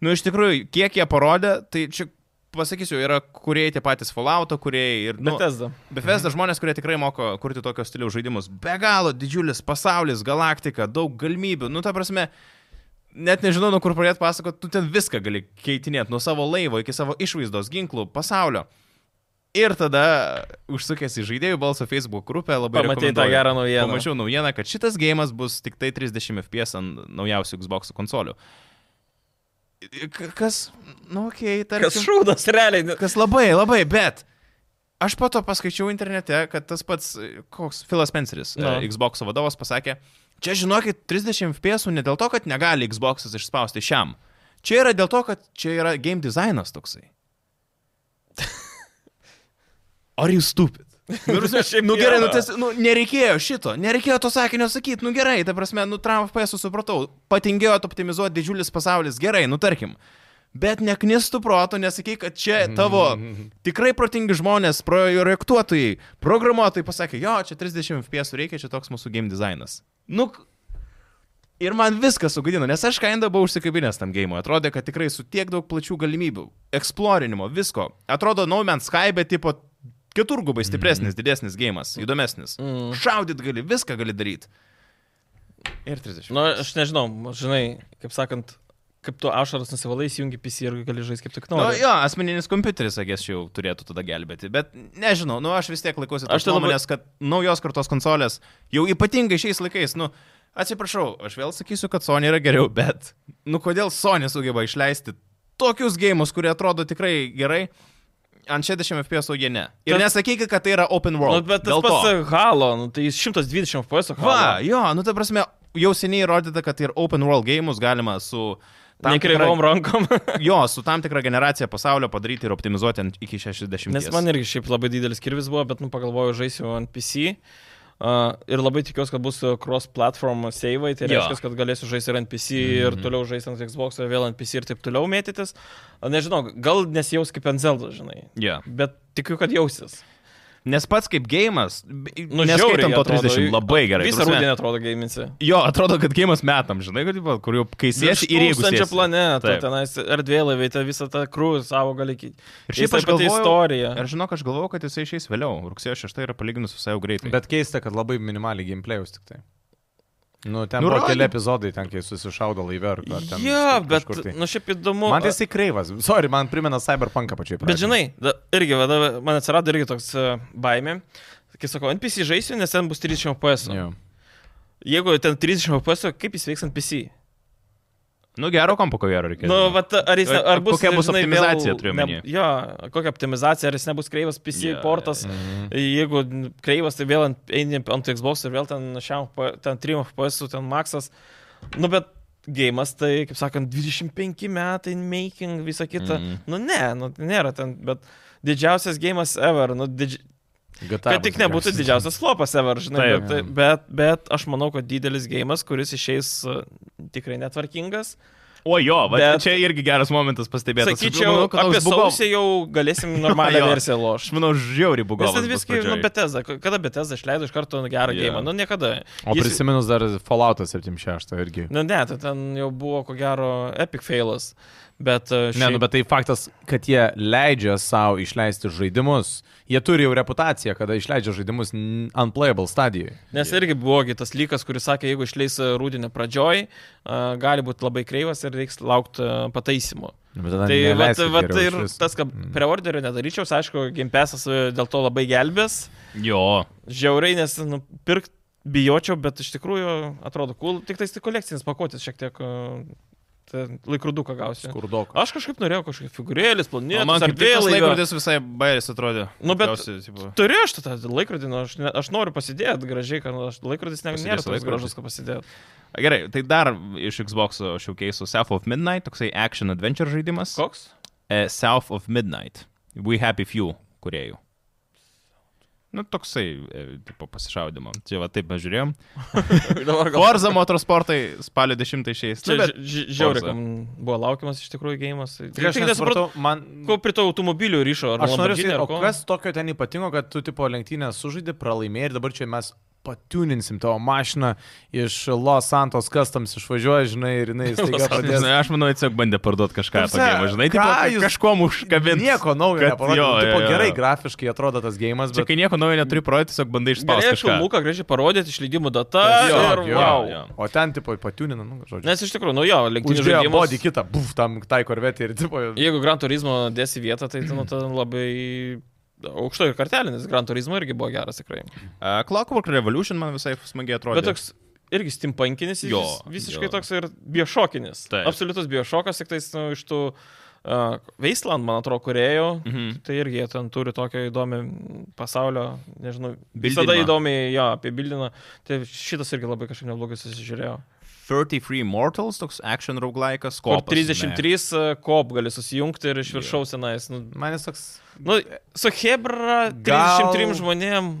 Nu, iš tikrųjų, kiek jie parodė, tai čia, pasakysiu, yra kuriejai tie patys Fallouto kuriejai ir... Nu, Bethesda. Bethesda žmonės, kurie tikrai moko kurti tokio stiliaus žaidimus. Be galo didžiulis pasaulis, galaktika, daug galimybių. Nu, ta prasme, net nežinau, nuo kur pradėti pasakoti, tu ten viską gali keitinėti, nuo savo laivo iki savo išvaizdos, ginklų, pasaulio. Ir tada užsukęs į žaidėjų balso Facebook grupę labai Pamatei tą gerą naujieną. Pamačiau naujieną, kad šitas gėjimas bus tik tai 30 fps ant naujausių Xbox konsolių. Kas, nu, okei, okay, tarkim. Kas šūdas, realiai. nu, Kas labai, labai, bet aš po to paskaičiau internete, kad tas pats, e, koks Filas Spenceris, no. Xbox vadovas, pasakė, čia žinokit, 30 FPS ne dėl to, kad negali Xbox'as išspausti šiam. Čia yra dėl to, kad čia yra game dizainas toksai. Ar jūs stupid? Nu, nu gerai, nu, tas, nu, nereikėjo šito, nereikėjo to sakinio sakyti, nu gerai, ta prasme, nu tram FPS supratau, patingėjo optimizuoti didžiulis pasaulis, gerai, nu tarkim. Bet neknistų proto, nesakyk, kad čia tavo tikrai protingi žmonės, projektuotojai, programuotojai pasakė, jo, čia 30 FPS reikia, čia toks mūsų game dizainas. Nu, ir man viskas sugadino, nes aš kainda buvau užsikabinęs tam game, atrodė, kad tikrai su tiek daug plačių galimybių, eksplorinimo, visko. Atrodo, No Man's Sky, bet tipo keturgubai stipresnis, didesnis gėjimas, įdomesnis. Mm. Šaudyt gali, viską gali daryti. Ir 30. Nu, aš nežinau, žinai, kaip sakant, kaip tu ašaras nusivalai, įjungi PC ir gali žaisti kaip tik Nu, nori. jo, asmeninis kompiuteris, sakės, jau turėtų tada gelbėti. Bet nežinau, nu aš vis tiek laikosi tos tai labai- nuomonės, kad naujos kartos konsolės, jau ypatingai šiais laikais, nu, atsiprašau, aš vėl sakysiu, kad Sony yra geriau, bet, nu, kodėl Sony sugeba išleisti tokius gėjimus, kurie atrodo tikrai gerai, ant 60 FPS, o jie ne. Ir Tas- nesakykit, kad tai yra open Nu, world. bet tas pats e, Halo, nu, tai jis 120 FPS. Halo. Va, jo, nu ta prasme, jau seniai įrodyta, kad ir open world gėjimus galima su Nekreivom rankom. Jo, su tam tikra generacija pasaulio padaryti ir optimizuoti iki 60. Nes man irgi šiaip labai didelis kirvis buvo, bet, nu, pagalvojau, žaisiu ant PC. Uh, ir labai tikiuosi, kad bus cross-platform savai, tai Jo. reiškia, kad galėsiu žaisti ir ant PC, mm -hmm. ir toliau žaisti ant Xbox, ir vėl ant PC ir taip toliau mėtytis. Nežinau, gal nesijaus kaip ant Zelda, žinai. Yeah. Bet tikiu, kad jausis. Nes pats kaip gėjimas, Nu, neskaitant to atrodo. 30, labai gerai. Visą Ta rudenį atrodo gaiminsi. Jo, atrodo, kad gėjimas metam, žinai, kad, tipo, kur jau kai sėsi ir jeigu Tūkstančio planetą, tenais erdvėlaiviai, tai visą tą krūvį savo gali kitį. Ir šiaip aš galvoju, istoriją. Ir žinok, aš galvoju, kad jisai išeis vėliau. Rugsėjo 6 yra palyginus visai jau greitai. Bet keista, kad labai minimaliai gameplayus tik tai. Nu, ten Nu, buvo keli epizodai, ten kai susišaudo laive ar ar ten. Jo, bet, tai. nu šiaip įdomu. Man tai jisai kreivas. Sorry, man primena Cyberpunką pačiai. Bet žinai, da, irgi, vada, man atsirado irgi toks uh, baimė. Kai sakau, NPC žaisiu, nes ten bus 30 FPS. Jo. Jeigu ten 30 FPS, kaip jis veiks ant PC? Nu, gero kompo ko gero reikia. Nu, vat, ar, jis, ar bus, Kokia bus žinai, optimizacija, turiu ne- omeny? Jo, kokia optimizacija, ar jis nebus kreivas PC yeah, portas. jo, Mhm. Jeigu kreivas, tai vėl ant, eini ant Xbox ir vėl ten, šiam, ten 3 FPS, ten maksas. Nu, bet gėjimas, tai, kaip sakant, 25 metai making, visa kita. Mhm. Nu, ne, nu, nėra ten, bet didžiausias gėjimas ever. Nu, didži... GTA Kad tik nebūtų didžiausias flopas ever, žinai. Taip. bet, bet, bet aš manau, kad didelis gėjimas, kuris išeis uh, tikrai netvarkingas. O jo, bet Bet- čia irgi geras momentas pastebėti. Sakyčiau, apie sausį jau galėsim normalią Jo. versiją Aš lošti. manau, žiauriai Nes bugovas. ten bus viskai, nu. Betesda. Kada Betesda išleido iš karto gerą Jo. gėjimą? Nu, niekada. O Jis- prisiminus dar Fallout 76 irgi. Nu, ne, tai ten jau buvo ko gero epic failas. Bet, uh, Ne, nu, bet tai faktas, kad jie leidžia savo išleisti žaidimus. Jie turi jau reputaciją, kada išleidžia žaidimus unplayable stadijoje. Nes irgi buvo gi tas lygas, kuris sakė, jeigu išleis rūdinę pradžioj, uh, gali būti labai kreivas ir reiks laukti uh, pataisimo. Tada Tai vat, vat, ir išvis. tas, kad Mm. preorderio nedaryčiau, aišku, Gimpesas dėl to labai gelbės. Jo. Žiauriai, nes nu, pirkt bijočiau, bet iš tikrųjų atrodo cool. Tik tai kolekcinis pakuotis šiek tiek laikroduką gausiu. Skurdok. Aš kažkaip norėjau kažkokį figūrėlis, O planėtas, man kaip ardėlai. laikrodis visai bairis atrodė. Nu, bet- Turiu aš tą laikrodį, nu, aš, ne, aš noriu pasidėti gražiai, kad aš, laikrodis ne, nėra toks gražus, kad pasidėti. Gerai, tai dar iš Xbox showcase South of Midnight, toksai action adventure žaidimas. Koks? E, South of Midnight. We Happy Few kuriejų. Nu, toksai, e, tipo, pasišaudimo. Čia va taip mes žiūrėjom. Forza motorsportai spalio 10 išeis. Čia Nu, žiauriai, buvo laukiamas iš tikrųjų gėjimas. Tik aš nesupratau, man... Ko prie to automobilių ryšo? Ar Aš noriu ko? kas tokio ten ypatingo, kad tu tipo lenktynę sužaidži, pralaimėjai ir dabar čia mes patiuninsim tavo mašiną iš Los Santos Customs išvažiuoja, žinai, ir jinai staiga pradės. Žinai, aš manau, tiesiog bandė parduoti kažką Ta prasme, pagėmą, žinai, tipo, jūs- kažkuom užkabinti. Nieko naujo kad- neparodė. jo, Nu, tipo, jo, gerai grafiškai atrodo tas gėjimas, Čia bet... kai nieko naujo neturi projekti, tiesiog bandai išspausti kažką. filmuką gražiai parodyti, išleidimų data Jo, ir jo, wow. jo. O ten, tipo, patiunina, nu, žodžiu. Nes iš tikrųjų, nu jo, lenktynių Uždėjo žaidimas. bodį kitą, buf, tam tai korvetį ir, tipo, Jeigu Gran Turismo dėsi vietą, tai ten, nu, ten labai aukšto ir kartelinis. Gran Turismo irgi buvo geras tikrai. Uh, Clockwork Revolution man visai smagiai atrodė. Bet toks irgi stimpankinis, Jo, visiškai jo. toks ir biošokinis. Taip. Absoliutus biošokas, tik tais nu, iš tų uh, Wasteland, man atrodo, kuriejų. Mhm. Tai irgi jie ten turi tokią įdomią pasaulio, nežinau, Bildinimą. visada įdomiai, jo, apie bildiną. Tai šitas irgi labai kažkaip neblogai susižiūrėjo. 33 Mortals, toks action Kur kopas. 33 uh, kop gali susijungti ir iš viršaus senais. Nu, man jis toks... nu, su Hebra Gal- 33 žmonėm.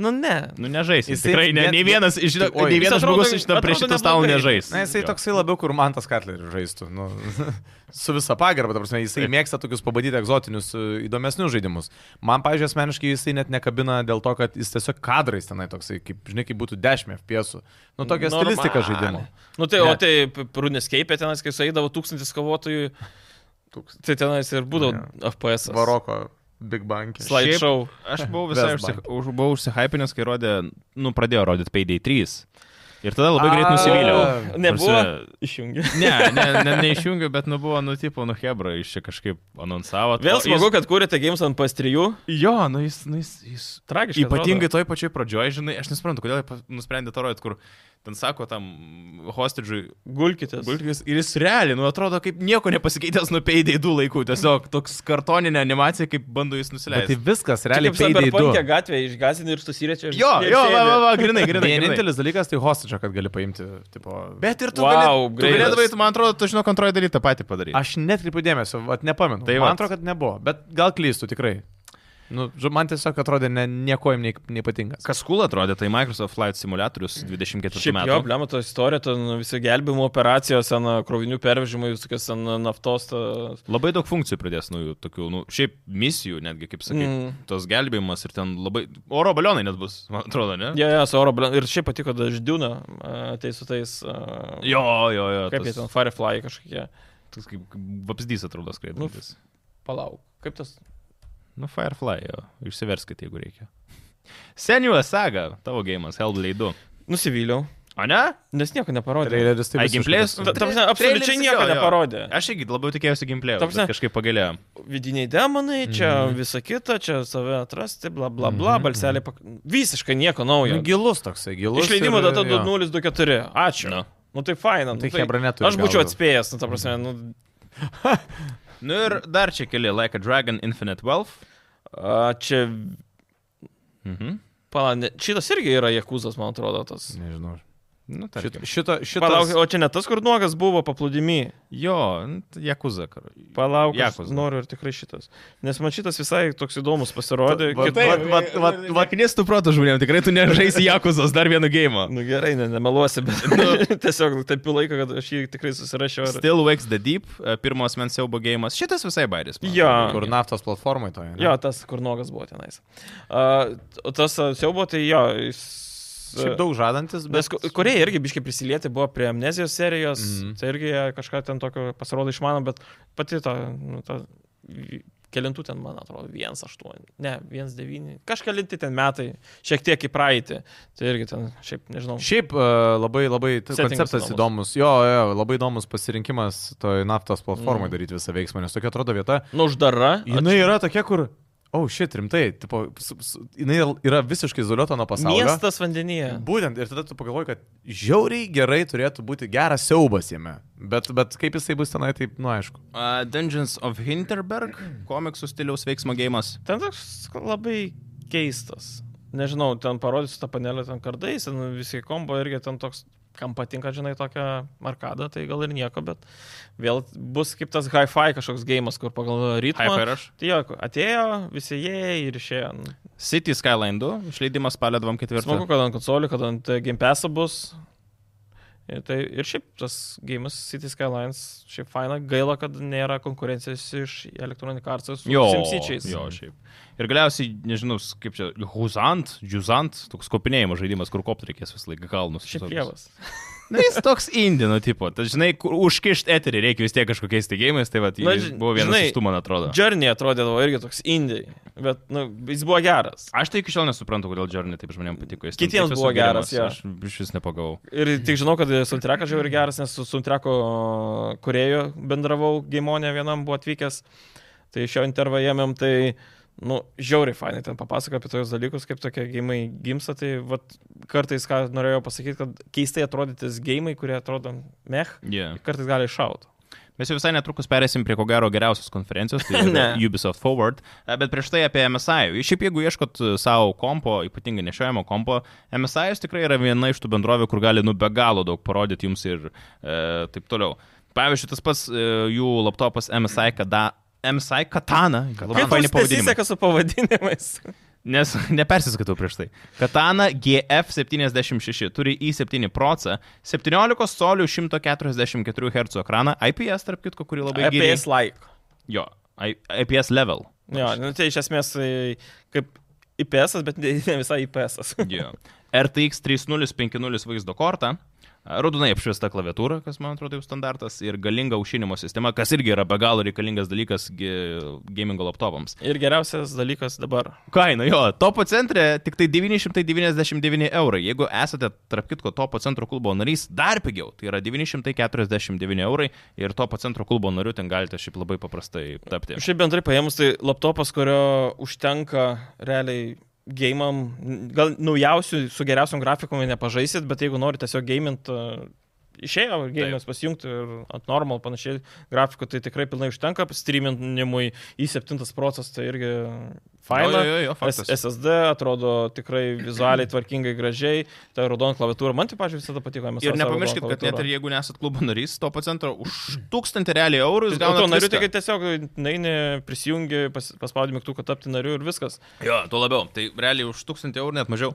Nu ne. Nu, nežaisim. Jisai Tikrai ne, net- nei vienas, iš, Tai, oi. nei Jis vienas atrodo- žmogus iš prie atrodo šito stalo neblogai. nežais. Na, jisai Jo. toksai labiau, kur Mantas Katleris žaistų. Nu, su visa pagarba, ta prasme, jisai mėgsta tokius pabandyti egzotinius, e, įdomesnius žaidimus. Man, pažiūrėjau, asmeniškai jisai net nekabina dėl to, kad jis tiesiog kadrais tenai toksai, kaip, žinai, kaip būtų 10 FPS. Nu, tokia Normaliai. stilistika žaidimo. Nu tai, Ne. o tai Runescape tenas, kai sueidavo tūkstantis kovotojų, tai tenais ir būdavo FPS. Varoko Big Bang. Slideshow. Aš buvau visai užsi, buvau užsihypinęs, kai rodė, nu, pradėjo rodyti Payday 3. Ir tada labai greit nusivyliau. Nebuvo. Išjungiu. Ne, ne, ne, neišjungiu, bet nu buvo, nu, tipo, nu, Hebra, iš čia kažkaip anonsavo. Vėl smagu, kad kūrėte Games ant PS3. Jis, jo, nu, jis, nu, jis, jis Tragiškai. Ypatingai toj pačioj pradžioj, žinai, aš nesuprantu, kodėl jie nusprendė to rodyti, kur ten sako tam hostidžui Gulkitės. Gulkis ir jis realiai, nu atrodo, kaip nieko nepasikeitęs nuo Payday 2 laikų, tiesiog toks kartoninė animacija, kaip bando jis Bet nusileisti. tai viskas, Realiai Cyberpunk'e 2. gatvėje išgazinė ir susiriečia. Jo, jo, va, va, va, grinai, grinai. Vienintelis dalykas tai hostage kartridžą, kad gali paimti, tipo... Bet ir tu, Wow, gali, tu galėdavai, tu, man atrodo, tu žinok, antroji daly tą patį padaryti. Aš netkreipiu dėmesio, vat nepamenu. Tai man vat. atrodo, kad nebuvo, bet gal klystų tikrai. Nu, man tiesiog atrodė ne, nieko jam nei- neypatingas. Kas cool atrodė, tai Microsoft Flight Simulatorius 24 Šiaip metų. jo, blema, to istorija, ten visi gelbimo operacijos, ten krovinių pervežimai, visokios ten naftos. Ta... Labai daug funkcijų pridės naujų, tokių, nu, šiaip misijų, netgi, kaip sakai, Mm. tos gelbėjimas ir ten labai... Oro balionai net bus, man atrodo, ne? Ja, ja, su oro, blem- ir šiaip patiko, kad ždiūna ateis su tais... Uh, Jo, jo, jo. Kaip jie tas, ten, Firefly kažkokie. tas kaip vapsdys atrodo skraidantis. Palauk, kaip tas? Nu, Firefly, jo. Išsiverskite, jeigu reikia. Senua saga, tavo gėjimas, Hellblade 2. Nusivyliau, O ne? nes nieko neparodė. Traileris tai Ai, visiškai gameplay'as? tas- Ta, ta prasme, absoliučiai nieko jo, jo. neparodė. Aš irgi labiau tikėjausi prasme- kažkaip pagalėjau. Vidiniai demonai, čia Mhm. visa kita, čia save atrasti, bla bla bla, Mhm, balselė. Pak... Visiškai nieko naujo. Nu, gilus toksai, gilus. Išleidimo data jo. 2024. Ačiū. Nu. Nu tai faina. Tai Nu, tai Hebra neturi. aš būčiau atspėjęs, nu ta prasme, nu, Nu ir dar čia keli, Like a Dragon Infinite Wealth. A, čia, Mhm. pala, ne, šitas irgi yra Jekuzas, man atrodo, tas. Nežinau. Nu, tarkim. šito, šito. Palauk, o čia ne tas, kur nuogas buvo paplūdimi. Jo, Jakuza. kar- Palauk, aš Yakuza. noriu ir tikrai šitas. Nes man šitas visai toks įdomus pasirodė. Va- Kit- taip. Vat, vat, vaknistų protų žmonėm, tikrai tu nežaisi Jakuzos dar vieną gėjimą. Nu gerai, ne, nemeluosi, bet nu, tiesiog taip laiką, kad aš jį tikrai susirašiau. Ir... Still Wakes the Deep, e, pirmos mens siaubo gėjimas. Šitas visai bairis. man Jo. Kur naftos platformai toje. Jo, tas, kur nuogas buvo tenais. Uh, o tas siaubo, tai jo, jis... Šiaip daug žadantis, bet... Nes Korėja irgi biškai prisilieti buvo prie amnezijos serijos, mm. Tai irgi kažką ten tokio pasirodo išmano, bet pati ta, nu, ta kelintų ten, man atrodo, 1,8, ne, 1,9, kažkelinti ten metai, šiek tiek į praeitį, tai irgi ten, šiaip nežinau. Šiaip uh, labai, labai konceptas įdomus. įdomus. Jo, jo, labai įdomus pasirinkimas toj naftos platformai Mm. daryti visą veiksmą, nes tokia atrodo vieta. Nu, uždara. Jinai yra tokia, kur... O, oh, šit, rimtai, tipo, su, su, jinai yra visiškai izoliuota nuo pasaulio. Miestas vandenyje. Būtent, ir tada tu pagalvoji, kad žiauriai gerai turėtų būti geras siaubas jame. Bet, bet kaip jisai bus tenai, taip, nu aišku. Uh, Dungeons of Hinterberg, komiksų stiliaus veiksmo gėjimas. Ten toks labai keistas. Nežinau, ten parodysiu tą panelę ten kardais, ten visi kombo irgi ten toks, kam patinka, žinai, tokia arkadą, tai gal ir nieko, bet vėl bus kaip tas hi-fi kažkoks gėjimas, kur pagal. Hyper ir aš. Tai jo, atėjo, visi jie ir išėjo. City Skyline 2, išleidimas spalio 24. Smagu, kad ant konsolių, kad ant Game Pass bus. Tai, ir šiaip tas gėjimas City Skylines, šiaip faina, gaila, kad nėra konkurencijos iš Electronic Arts su Jo, Simsičiais. jo, šiaip. Ir galiausiai, nežinau, kaip čia, Huzant, Juzant, toks kopinėjimo žaidimas, kur kopti reikės visą laiką kalnus. Šiaip pievas. Na, jis toks indino tipo. Tai žinai, užkišti eterį reikia vis tiek kažkokiais tegėjimais, tai va, Na, jis buvo vienas žinai, iš tų, man atrodo. Journey atrodydavo irgi toks indie, bet nu, jis buvo geras. Aš tai iki šiol nesuprantu, kodėl Journey taip žmonėms patiko. Jis Kitiems buvo geras, jo. Aš iš vis nepagavau. Ir tik žinau, kad Suntrakas žiauriai geras, nes su Suntrako kurėjo bendravau, Gaimonė vienam buvo atvykęs, tai šio intervą ėmėm, tai, nu, žiauriai fainai ten papasako apie tos dalykus, kaip tokie gėjimai gimsta, tai vat, kartais, ką norėjau pasakyti, kad keistai atrodytis gėjimai, kurie atrodo meh, Yeah. kartais gali iššauti. Mes jau visai netrukus perėsim prie ko gero geriausios konferencijos, tai. Ubisoft Forward, bet prieš tai apie MSI. Šiaip jeigu ieškot e, savo kompo, ypatingai nešiojamo kompo, MSI tikrai yra viena iš tų bendrovių, kur gali nu be galo daug parodyti jums ir e, taip toliau. Pavyzdžiui, tas pats e, jų laptopas MSI, kada MSI Katana. Labai faini pavadinimai. pasiseka su pavadinimais? Nes nepersiskaitau prieš tai. Katana GF76 turi i7 procą, 17 colių 144 Hz ekraną, IPS, tarp kitko, kurį labai gerai. IPS like. Jo, IPS level. Jo, nu, tai iš esmės tai kaip IPS, bet ne ne visai IPS. Jo. RTX 3050 vaizdo kortą, Rudonai apšviesta klaviatūra, kas man atrodo jau standartas, ir galinga aušinimo sistema, kas irgi yra be galo reikalingas dalykas gamingo laptopams. Ir geriausias dalykas dabar. Kaina, jo, topo centre tik tai 999 eurai. Jeigu esate, tarp kitko, topo centro klubo narys, dar pigiau, tai yra 949 eurai ir topo centro klubo nariu ten galite šiaip labai paprastai tapti. Šiaip bendrai paėmus, tai laptopas, kurio užtenka realiai gėjimam, gal naujausių su geriausiam grafikum nepažaisit, bet jeigu norite tiesiog gėjimint, išėjo gėjimas pasijungti ir ant normal panašiai grafikų, tai tikrai pilnai užtenka, streaminimui į 7 procesas tai irgi faina. Jo, jo, jo, faktas. SSD atrodo tikrai vizualiai tvarkingai, gražiai, ta raudona klaviatūra, man tai, pažiūrėjau, visada patiko. Ir nepamirškit, kad net ir jeigu nesat klubo narys, to centro už tūkstantį realiai eurų jūs Dėl to gaunate. nariu, tai tiesiog naini, prisijungi, pas, paspaudi mygtuką tapti nariu ir viskas. Jo, tuo labiau. Tai realiai už 1000 eurų net mažiau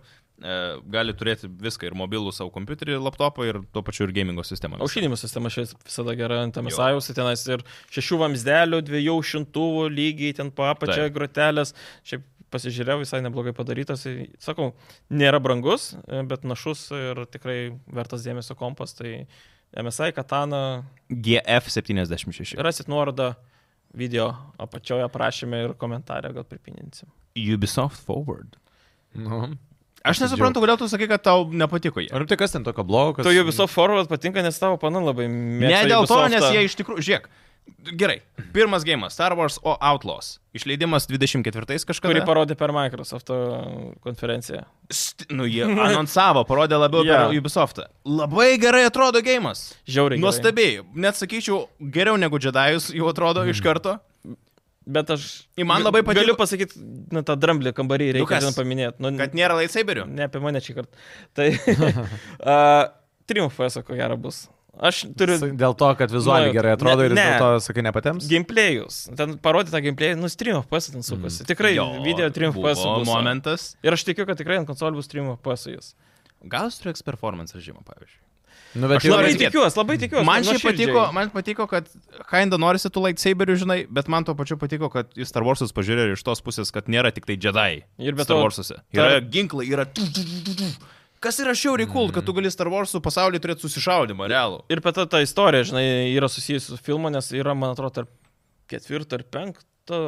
gali turėti viską ir mobilų savo kompiuterį, laptopą ir tuo pačiu ir gamingo sistemą. Aušinimo sistema šiais visada gera ant Jo. MSI, tenais ir šešių vamzdelių, dviejų šimtuvų lygiai ten po apačią Taip. grotelės. Šiaip pasižiūrėjau, visai neblogai padarytas. Tai, Sakau, nėra brangus, e, bet našus ir tikrai vertas dėmesio kompas. Tai MSI Katana, GF76. rasit nuorodą video apačioje aprašymė ir komentarė gal pripinėsim. Ubisoft Forward. Nu. Aš nesuprantu, kodėl tu sakai, kad tau nepatiko jie. Ar tai kas ten tokio blogo? Kas... Tu jau viso forward patinka, nes tavo pana labai mėgsta. Ne dėl to, nes jie iš tikrųjų, žiūrėk. Gerai, pirmas gėjimas - Star Wars O Outlaws. Išleidimas 24 kažkada. Kurį parodė per Microsoft konferenciją. St nu, jie anonsavo, parodė labiau Jo. per Ubisoftą. Labai gerai atrodo gėjimas. Žiauriai. Nuostabiai. Net sakyčiau, geriau negu Jedajus jau atrodo iš karto. Bet aš... Ir man labai patiko- Galiu pasakyti, na, tą dramblį kambarį Nu reikia kas? ten paminėti. Nu, Kad nėra lightsaberių. Ne apie mane šį kartą. Tai... uh, Triumfas, ko gero bus. Aš turiu Dėl to, kad vizualiai Nu, gerai atrodo ne- ir ne. dėl to, sakai, nepatems? gameplayus. Ten parodyta gameplay, nu, stream FPS ten sukasi. Tikrai Jo, video bus. momentas. Ir aš tikiu, kad tikrai ant konsolių bus stream FPS jis. Gal jis turės performance režimą, pavyzdžiui. Nu, bet Aš jau Labai tikėt. tikiuosi, labai tikiuosi. Man šiaip patiko, man patiko, kad kinda norisi tų lightsaberių, žinai, bet man tuo pačiu patiko, kad į Star Warsus pažiūrėjo iš tos pusės, kad nėra tik tai Jedi. Ir be Star to- Warsuose. Yra ginklai, yra... Kas yra šiauriai cool, kad tu gali Star Warsų pasaulyje turėti susišaudimą, realų. Ir bet ta, istorija, žinai, yra susijusi su filmu, nes yra, man atrodo, tarp ketvirto ir penkto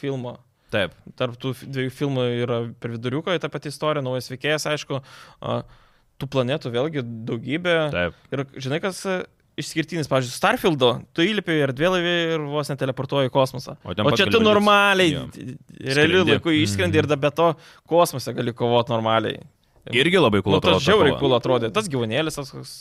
filmo. Taip. Tarp tų dviejų filmų yra per viduriuką ta pati istorija, naujas veikėjas, aišku, a, tų planetų vėlgi daugybė. Taip. Ir žinai, kas a, išskirtinis, pavyzdžiui, Starfieldo, tu įlipi ir dvėlaivį ir vos neteleportuoji į kosmosą. O O, čia tu normaliai, Jo. realiu laiku išskrendi ir da be to kosmose gali kovoti normaliai. Irgi labai cool Nu, ta žiauriai kova. cool atrodė. Tas gyvūnėlis, tas koks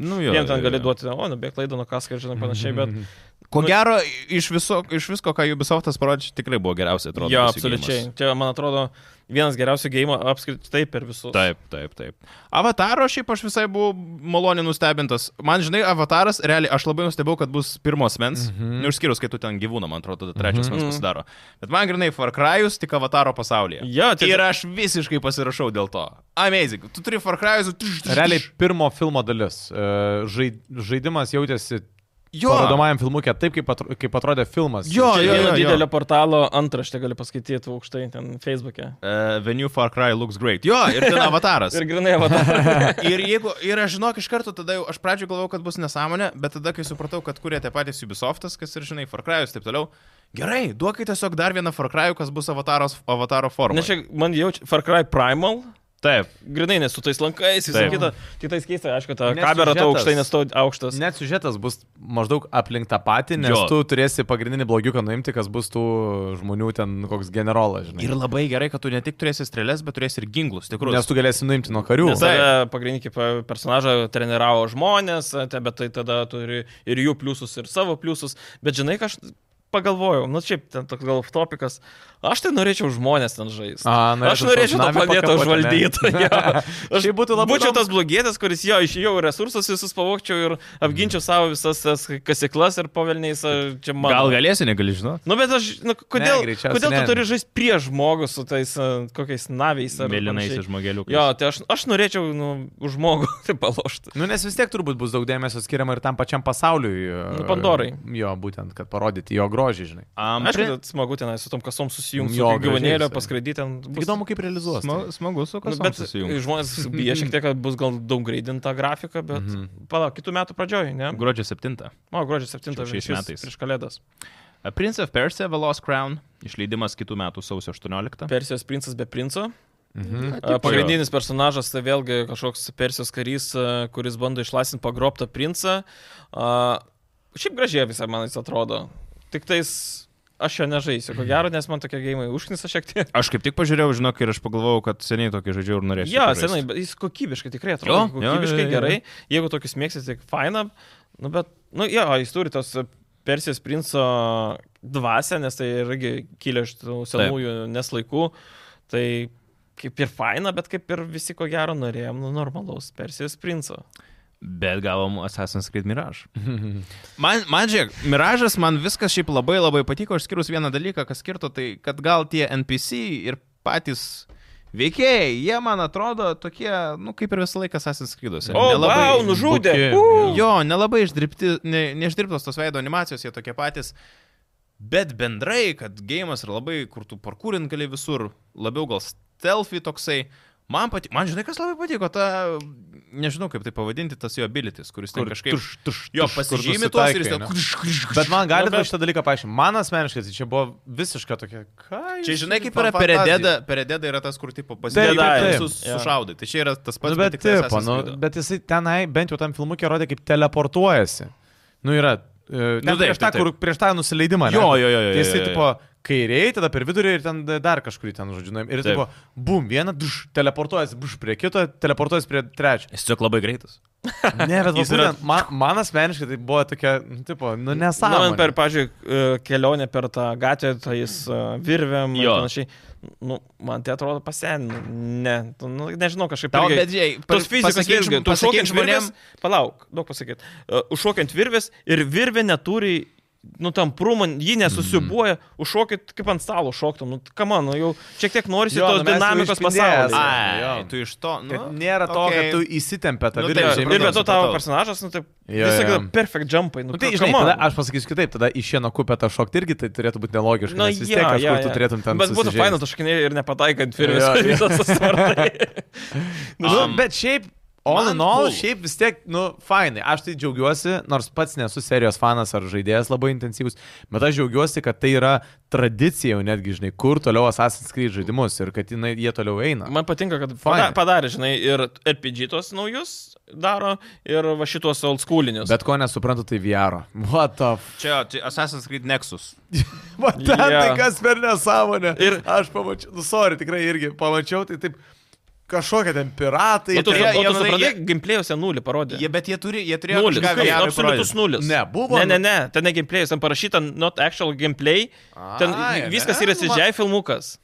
Nu, jo, Jiem ten gali jo. duoti, o, nubėg laidą nuo kaską ir žinai panašiai, bet... Ko Nu- gero, iš, viso, iš visko, ką Ubisoftas parodė, tikrai buvo geriausiai atrodo. Jo, absoliučiai. gėjimas. Čia, man atrodo, vienas geriausių gėjimų apskritai per visus. Taip, taip, taip. Avataro šiaip aš visai buvau maloniai nustebintas. Man, žinai, avataras, realiai, aš labai nustebėjau, kad bus pirmos mens. Mm Mhm. -hmm. Išskyrus, kai tu ten gyvūną, man atrodo, tada trečias mm Mhm. -hmm. mens pasidaro. Bet man grinai Far Cry'us tik avataro pasaulyje. Jo, tai Ir aš visiškai pasirašau dėl to. Amazing. Tu turi Far Cry'us. Realiai pirmo filmo dalis. E, žai- Žaidimas jautėsi jo. parodomajam filmukė taip, kaip, atro, kaip atrodė filmas. Jo, jo, jo, jo. didelio portalo antraštę gali paskaityti aukštai ten Facebook'e. Uh, the new Far Cry looks great. Jo, ir ten avataras. Ir grinai avatarą. Ir jeigu, ir aš žinok, iš karto tada jau, aš pradžioje galvojau, kad bus nesąmonė, bet tada, kai supratau, kad kurie tie patys Ubisoftas, kas ir, žinai, Far Cry'us ir taip toliau, gerai, duokite tiesiog dar vieną Far Cry'ų, kas bus avataros, avataro forma. Nes čia man jaučia Far Cry Primal. Taip. Grinai, nes su tais lankais, visą kitą. Tik tais keista, aišku, ta Nes kamera to siužetas- aukštai, nes to aukštas. Net siužetas bus maždaug aplink tą patį, nes Jo. tu turėsi pagrindinį blogiuką nuimti, kas bus tų žmonių ten koks generolas, žinai. Ir labai gerai, kad tu ne tik turėsi strėlės, bet turėsi ir ginklus, tikrus. Nes tu galėsi nuimti nuo karių. Nes tada pagrindinį kaip personažą treniravo žmonės, bet tai tada turi ir jų pliusus, ir savo pliusus. Bet žinai, aš pagalvojau, nu šiaip ten toks gal topikas, aš tai norėčiau žmonės ten žaisti. Aš norėčiau tą planetą užvaldyti. jo. Aš Šiaip būtų labai Būčiau tas blogėtas, kuris jo išėjau resursus visus pavokčiau ir apginčiau savo visas tas kasiklas ir pavelniais a, čia man. Gal galėsi, negali žinoti. Nu, bet aš, nu, kodėl, Ne, kodėl tu ne. turi žaisti prieš žmogų su tais kokiais naviais ar Mėlynais žmogeliukais. Jo, tai aš, aš norėčiau, nu, žmogų tai palošti. Nu, nes vis tiek turbūt bus daug dėmesio skiriama ir tam pačiam pasauliui. Nu, Pandorai. Jo, būtent, kad parodyti jo grožį, žinai. Um, Aišku, kad smagu ten su tom kasom susijungti, Jo, gyvūnėlio paskraidyti ten. Tik įdomu, kaip realizuos. tai. Smagu, su Nu, kasom bet susijungti. žmonės bijo šiek tiek, kad bus gal daug greidinta grafika, bet mm. -hmm. palauk, kitų metų pradžioj, ne? Gruodžio 7. O, gruodžio 7 Čia šiais metais. Prieš kalėdas. A Prince of Persia, The Lost Crown. Išleidimas kitų metų sausio 18. Persijos princas be princo. Mhm. Pagrindinis personažas tai vėlgi kažkoks Persijos karys, kuris bando išlaisvinti pagrobtą princą. A, Šiaip gražiai visai man jis atrodo. Tik tais aš jo nežaisiu, ko gero, nes man tokie gėjimai užknisa šiek tiek. Aš kaip tik pažiūrėjau, žinok, ir aš pagalvojau, kad seniai tokį žaidžiau ir norėčiau. Jo, pažaist. senai, bet jis kokybiškai tikrai atrodo. Jo, kokybiškai jo, jo, jo. gerai. Jeigu tokius mėgsit, tai faina. Nu, bet, nu, jo, jis turi tos Persijos princo dvasę, nes tai irgi kilė iš tų senųjų neslaikų. Tai kaip ir faina, bet kaip ir visi ko gero norėjom, nu, normalaus Persijos princo. Bet gavom Assassin's Creed Mirage. Man, man žiūrėk, Miražas man viskas šiaip labai labai patiko, išskyrus vieną dalyką, kas skirto, tai kad gal tie NPC ir patys veikėjai, jie man atrodo tokie, nu kaip ir visą laiką Assassin's Creed'uose. O, wow, nužudė! buki. Uh! Jo, nelabai išdirbti, ne, neišdirbtos tos veido animacijos, jie tokie patys. Bet bendrai, kad gėjimas yra labai, kur tu parkūrint gali visur, labiau gal stealthy toksai. Man patiko, man žinai, kas labai patiko, ta, nežinau kaip tai pavadinti, tas jo abilitis, kuris ten kažkaip... tuš, tuš, Jo, tuš, kur pasižymi tuos ir jis ten... ne? Bet man gali Nu, bet- bet... šitą dalyką paaiškinti. Man asmeniškai tai čia buvo visiška tokia. Čia žinai, kaip yra fantazija? perededa, perededa yra tas, kur tipo pasideda taip, visus jo. sušaudai. Tai čia yra tas pats, Nu, bet, tai tipo, nu, bet jisai tenai bent jau tam filmukė rodė, kaip teleportuojasi. Nu yra. e, Nu, taip, prieš, tą, kur, prieš tą nusileidimą. Jo, jo, jo, jo, Tai jisai, tipo, kairiai, tada per vidurį ir ten dar kažkurį ten, žodžiu, nueim. ir Taip. tipo, bum, vieną, duš, teleportuojasi, buš, prie kito, teleportuojasi prie trečio. Jis tiesiog labai greitas. Ne, bet Jis yra- būtent, man, man asmeniškai tai buvo tokia, nu, tipo, nu, Na, nesąmonė. man per, pažiūrėjau, kelionę per tą gatvę, tai jis e, virvėm ir panašiai. Nu, man tai atrodo paseninu. Ne, tu, nu, nežinau, kažkaip Tau, irgi- bet žiai, Tos fizikos žm- tu šokiant žmonėm, žmonėm. Palauk, daug pasakyti. Uh, užšokiant virvės ir virvė neturi, nu tam prūman, jį nesusibuoja, mm. užšokit kaip ant stalo šoktum. Nu, kam man, nu, jau šiek tiek norisi Jo, tos nu, dinamikos esame. Ai, Jo. tu iš to, nu, Kad nėra to, okei. kad tu įsitempė tą Nu, virvę. tai- Ir, be to tavo personažas, nu taip, visą kitą perfect jumpai. Nu, Nu, tai, žinai, tada aš pasakysiu kitaip, tada iš šieno kupetą šokti irgi tai turėtų būti nelogiška, Na, nes vis tiek kažkur jo, tu jo. turėtum ten Bet būtų faina, tu šakiniai ir nepataikant kur jo. visas susvartai. Nu, Am, bet šiaip, all man in all, cool. šiaip vis tiek, nu, fainai. Aš tai džiaugiuosi, nors pats nesu serijos fanas ar žaidėjas labai intensyvus, bet aš džiaugiuosi, kad tai yra tradicija jau netgi, žinai, kur toliau Assassin's Creed žaidimus ir kad jinai, jie toliau eina. Man patinka, kad Fine. pada- padarė, žinai, ir RPG tos naujus daro, ir va šitos old schoolinius. Bet ko nesuprantu, tai VR. What the f... Čia, čia Assassin's Creed Nexus. Ten yeah. tai kas per nesąmonę. Ir- aš pamačiau, nu, sorry, tikrai irgi pamačiau, tai taip kažkokie ten piratai. O tu, jie- o jie- tu manai, supratai, jie- gameplay'uose nulį parodė. Jie, bet jie turi, jie turėjo Nulis, kažką absoliutus nulis. Ne, buvo. Ne, ne, ne, ten ne gameplay, ten parašyta not actual gameplay, ten Ai, viskas ne? yra CGI filmukas.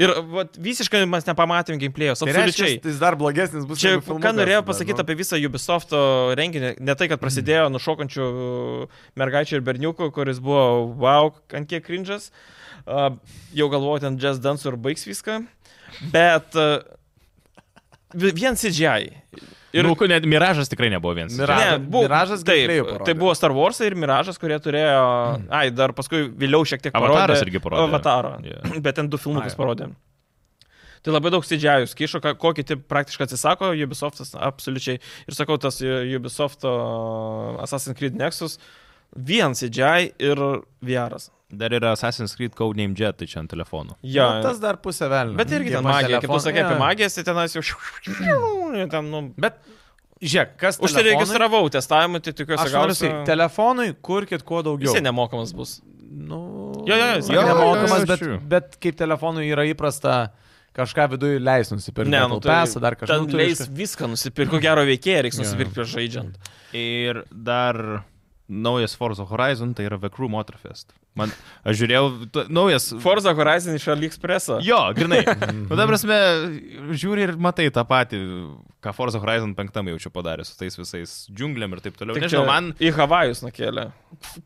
Ir vat, visiškai mes nepamatėm gameplay'os, Tai absoliučiai. jis dar blogesnis bus. Čia, ką norėjau pasakyti nu. apie visą Ubisoft renginį, ne tai, kad prasidėjo nušokančių mergaičių ir berniukų, kuris buvo, wow, ant kiek cringe'as, uh, jau galvoju, ten Just Dance ir baigs viską, bet uh, vien CGI. Ir nu, net Miražas tikrai nebuvo vienas. Mira- Ne, buvo, Miražas taip, tai buvo Star Wars ir Miražas, kurie turėjo, mm. ai, dar paskui vėliau šiek tiek Avataras parodė. irgi parodė. Avataro, Jo. bet ten du filmukus parodė. Tai labai daug CGI kišo, ko kiti praktiškai atsisako, Ubisoftas absoliučiai. Ir sakau, tas Ubisoft Assassin's Creed Nexus, vien CGI ir VR. Dar yra Assassin's Creed Codename Jet, tai čia ant telefonų. Ja, Nu, tas dar pusė velnio. bet irgi ten magija, kaip tu sakai apie magijas, tai tenas jau... Ten, nu, Bet, žiūrėk, kas telefonui- Užsiregistravau testavimui, tai tikiuosi, Aš noriu gausiu. sakyti, telefonui kurkit kuo daugiau. Jisai nemokamas bus. Nu, Jo, jo, jo, jis jo, nemokamas, jo, jo, bet, bet kaip telefonui yra įprasta kažką viduje leis nusipirkti. Ne, nu tai pesą, dar kažką. Ten Nu, tu leis viską nusipirkti, ko gero veikėjai reiks Jo. nusipirkti prieš žaidžiant. Ir dar naujas Forza Horizon, tai yra The Crew Motorfest. Man, aš žiūrėjau, tu- naujas. Forza Horizon iš AliExpress. Jo, grinai. Nu, ta prasme, žiūri ir matai tą patį, ką Forza Horizon 5 jaučiu padarė su tais visais džiungliam ir taip toliau. Tik Nežinau, man Į Havajus nukėlė.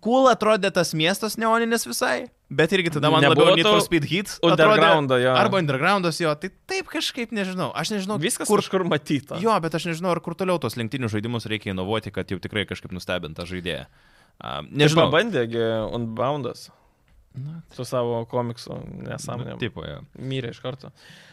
cool atrodė tas miestas neoninis visai, bet irgi tada man Nebuvo labiau Need for Speed Hits. Undergroundą, jo. Arba Undergroundas jo, tai taip kažkaip nežinau. Aš nežinau, Viskas kur kažkur matyta. Jo, bet aš nežinau, ar kur toliau tos lenktinių žaidimus reikia inovuoti, kad jau tikrai kažkaip nustebinta žaidėja. Um, Nežinau. nežinau. Pabandėgi Unboundas. Su savo komiksu nesąmonėm. Tipo, jo. Mirė iš karto.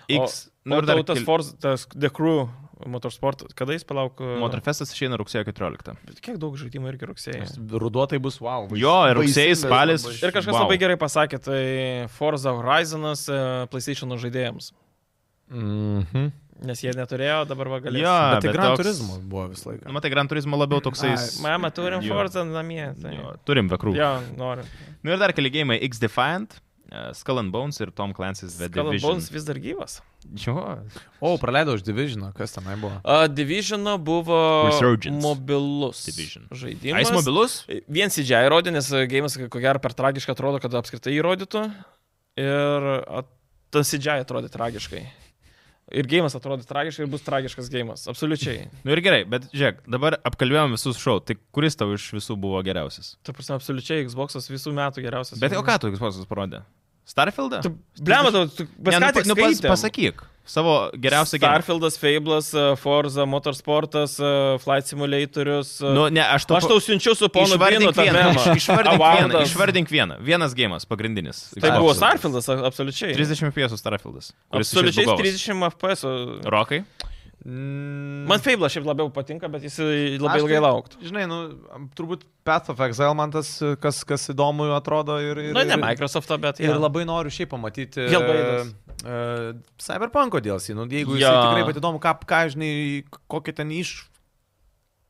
X. Nu, Nu, ir dar tas kel- Forza, tas The Crew Motorsport, kada jis palauk? Motorfestas išeina rugsėjo 14. Bet Kiek daug žaidimų irgi rugsėjai. Ruduo tai bus wow. Jo, ir rugsėjai, spalis. Ir kažkas Wow. labai gerai pasakė, tai Forza Horizonas e, PlayStation žaidėjams. Mhm. Nes jie neturėjo, dabar va galėjo. Jo, Bet tai bet Gran toks- Turismo buvo visą Nu, laiką. matai, Gran Turismo labiau toksai... Mama, turim. Forza namie. Tai. Jo, turim vekrų. Jo, noriu. Nu ir dar keli gėjimai X Defiant, Skull and Bones ir Tom Clancy's The Skull and Division. Bones vis dar gyvas. Jo. O, praleidau iš Divisiono, kas tenai buvo. Uh, Divisiono buvo Resurgence. mobilus Division. žaidimas. Ais mobilus? Vien CGI įrodė, nes gėjimas ko gero per tragiškai atrodo, kad apskritai įrodytų. Ir at, tas CGI atrodė tragiškai. Ir gėjimas atrodė tragiškai ir bus tragiškas gėjimas. Absoliučiai. Nu ir gerai, bet žiūrėk, dabar apkalbėjom visus šou, tai kuris tau iš visų buvo geriausias? Tu prasme, absoliučiai Xbox'as visų metų geriausias. Bet o ką tu Xbox'as parodė? Starfieldą? Blema, tu, nu, tik pa- nu, pas, pasakyk savo geriausią gėrimą. Starfieldas, Fable'as, uh, Forza, Motorsportas, uh, Flight Simulatorius. uh, Nu, ne, aš tau Aš tau siunčiu su ponu Binu Išvardink Išvardink vieną. Išvardink vieną. Vienas gėjimas, pagrindinis. Tai buvo Starfieldas, absoliučiai. 30 FPS Starfieldas. Absoliučiai išeis bugovas. 30 FPS. Rokai. Mm, Man Fable šiaip labiau patinka, bet jis labai Aš ilgai tai- lauktų. Žinai, nu, turbūt Path of Exile man tas, kas, kas įdomu atrodo ir... ir Na, Nu, ne Microsoft'o, bet Ir ja. labai noriu šiaip pamatyti Hellblades. uh, Cyberpunk DLC, nu, jeigu jis Jo. tikrai pat įdomu, ką, ką žinai, kokį ten iš,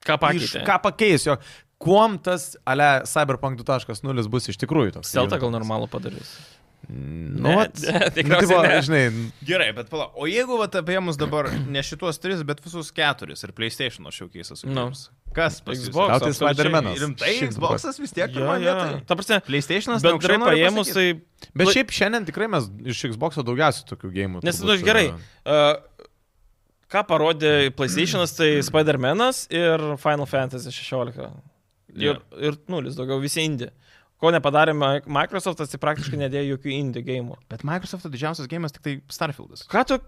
Ką iš pakeitė. ką pakeis jo, kuom tas, ale, Cyberpunk 2.0 bus iš tikrųjų toks. Celta gal normalų padarys. Nu, Ne, vat, ne, nu, tikriausiai tai va, ne. žinai, Gerai, bet pala. O jeigu vat, apie mus dabar ne šitos tris, bet visus keturis ir PlayStation šiaukeisas. Nu. Kas? pas jus? Xbox. gal tai. Spider-Man'as. Rimtai, Xbox'as vis tiek pirmoje jo. vietoje. Ta prasme, PlayStation'as neaukščiau, noriu paėmus, tai... Bet Nu- šiaip šiandien tikrai mes iš Xbox'o daugiausiai tokių gėjimų. Nes, nu, gerai, uh, ką parodė PlayStation'as, tai Spider-Man'as ir Final Fantasy 16. Ir, Jo. ir nulis daugiau, visi indie. Ko nepadarė Mi- Microsoftas, tai praktiškai nedėjo jokių indie gėjimų. Bet Microsoft'o didžiausias gėjimas tik tai Starfieldas. Ką tu...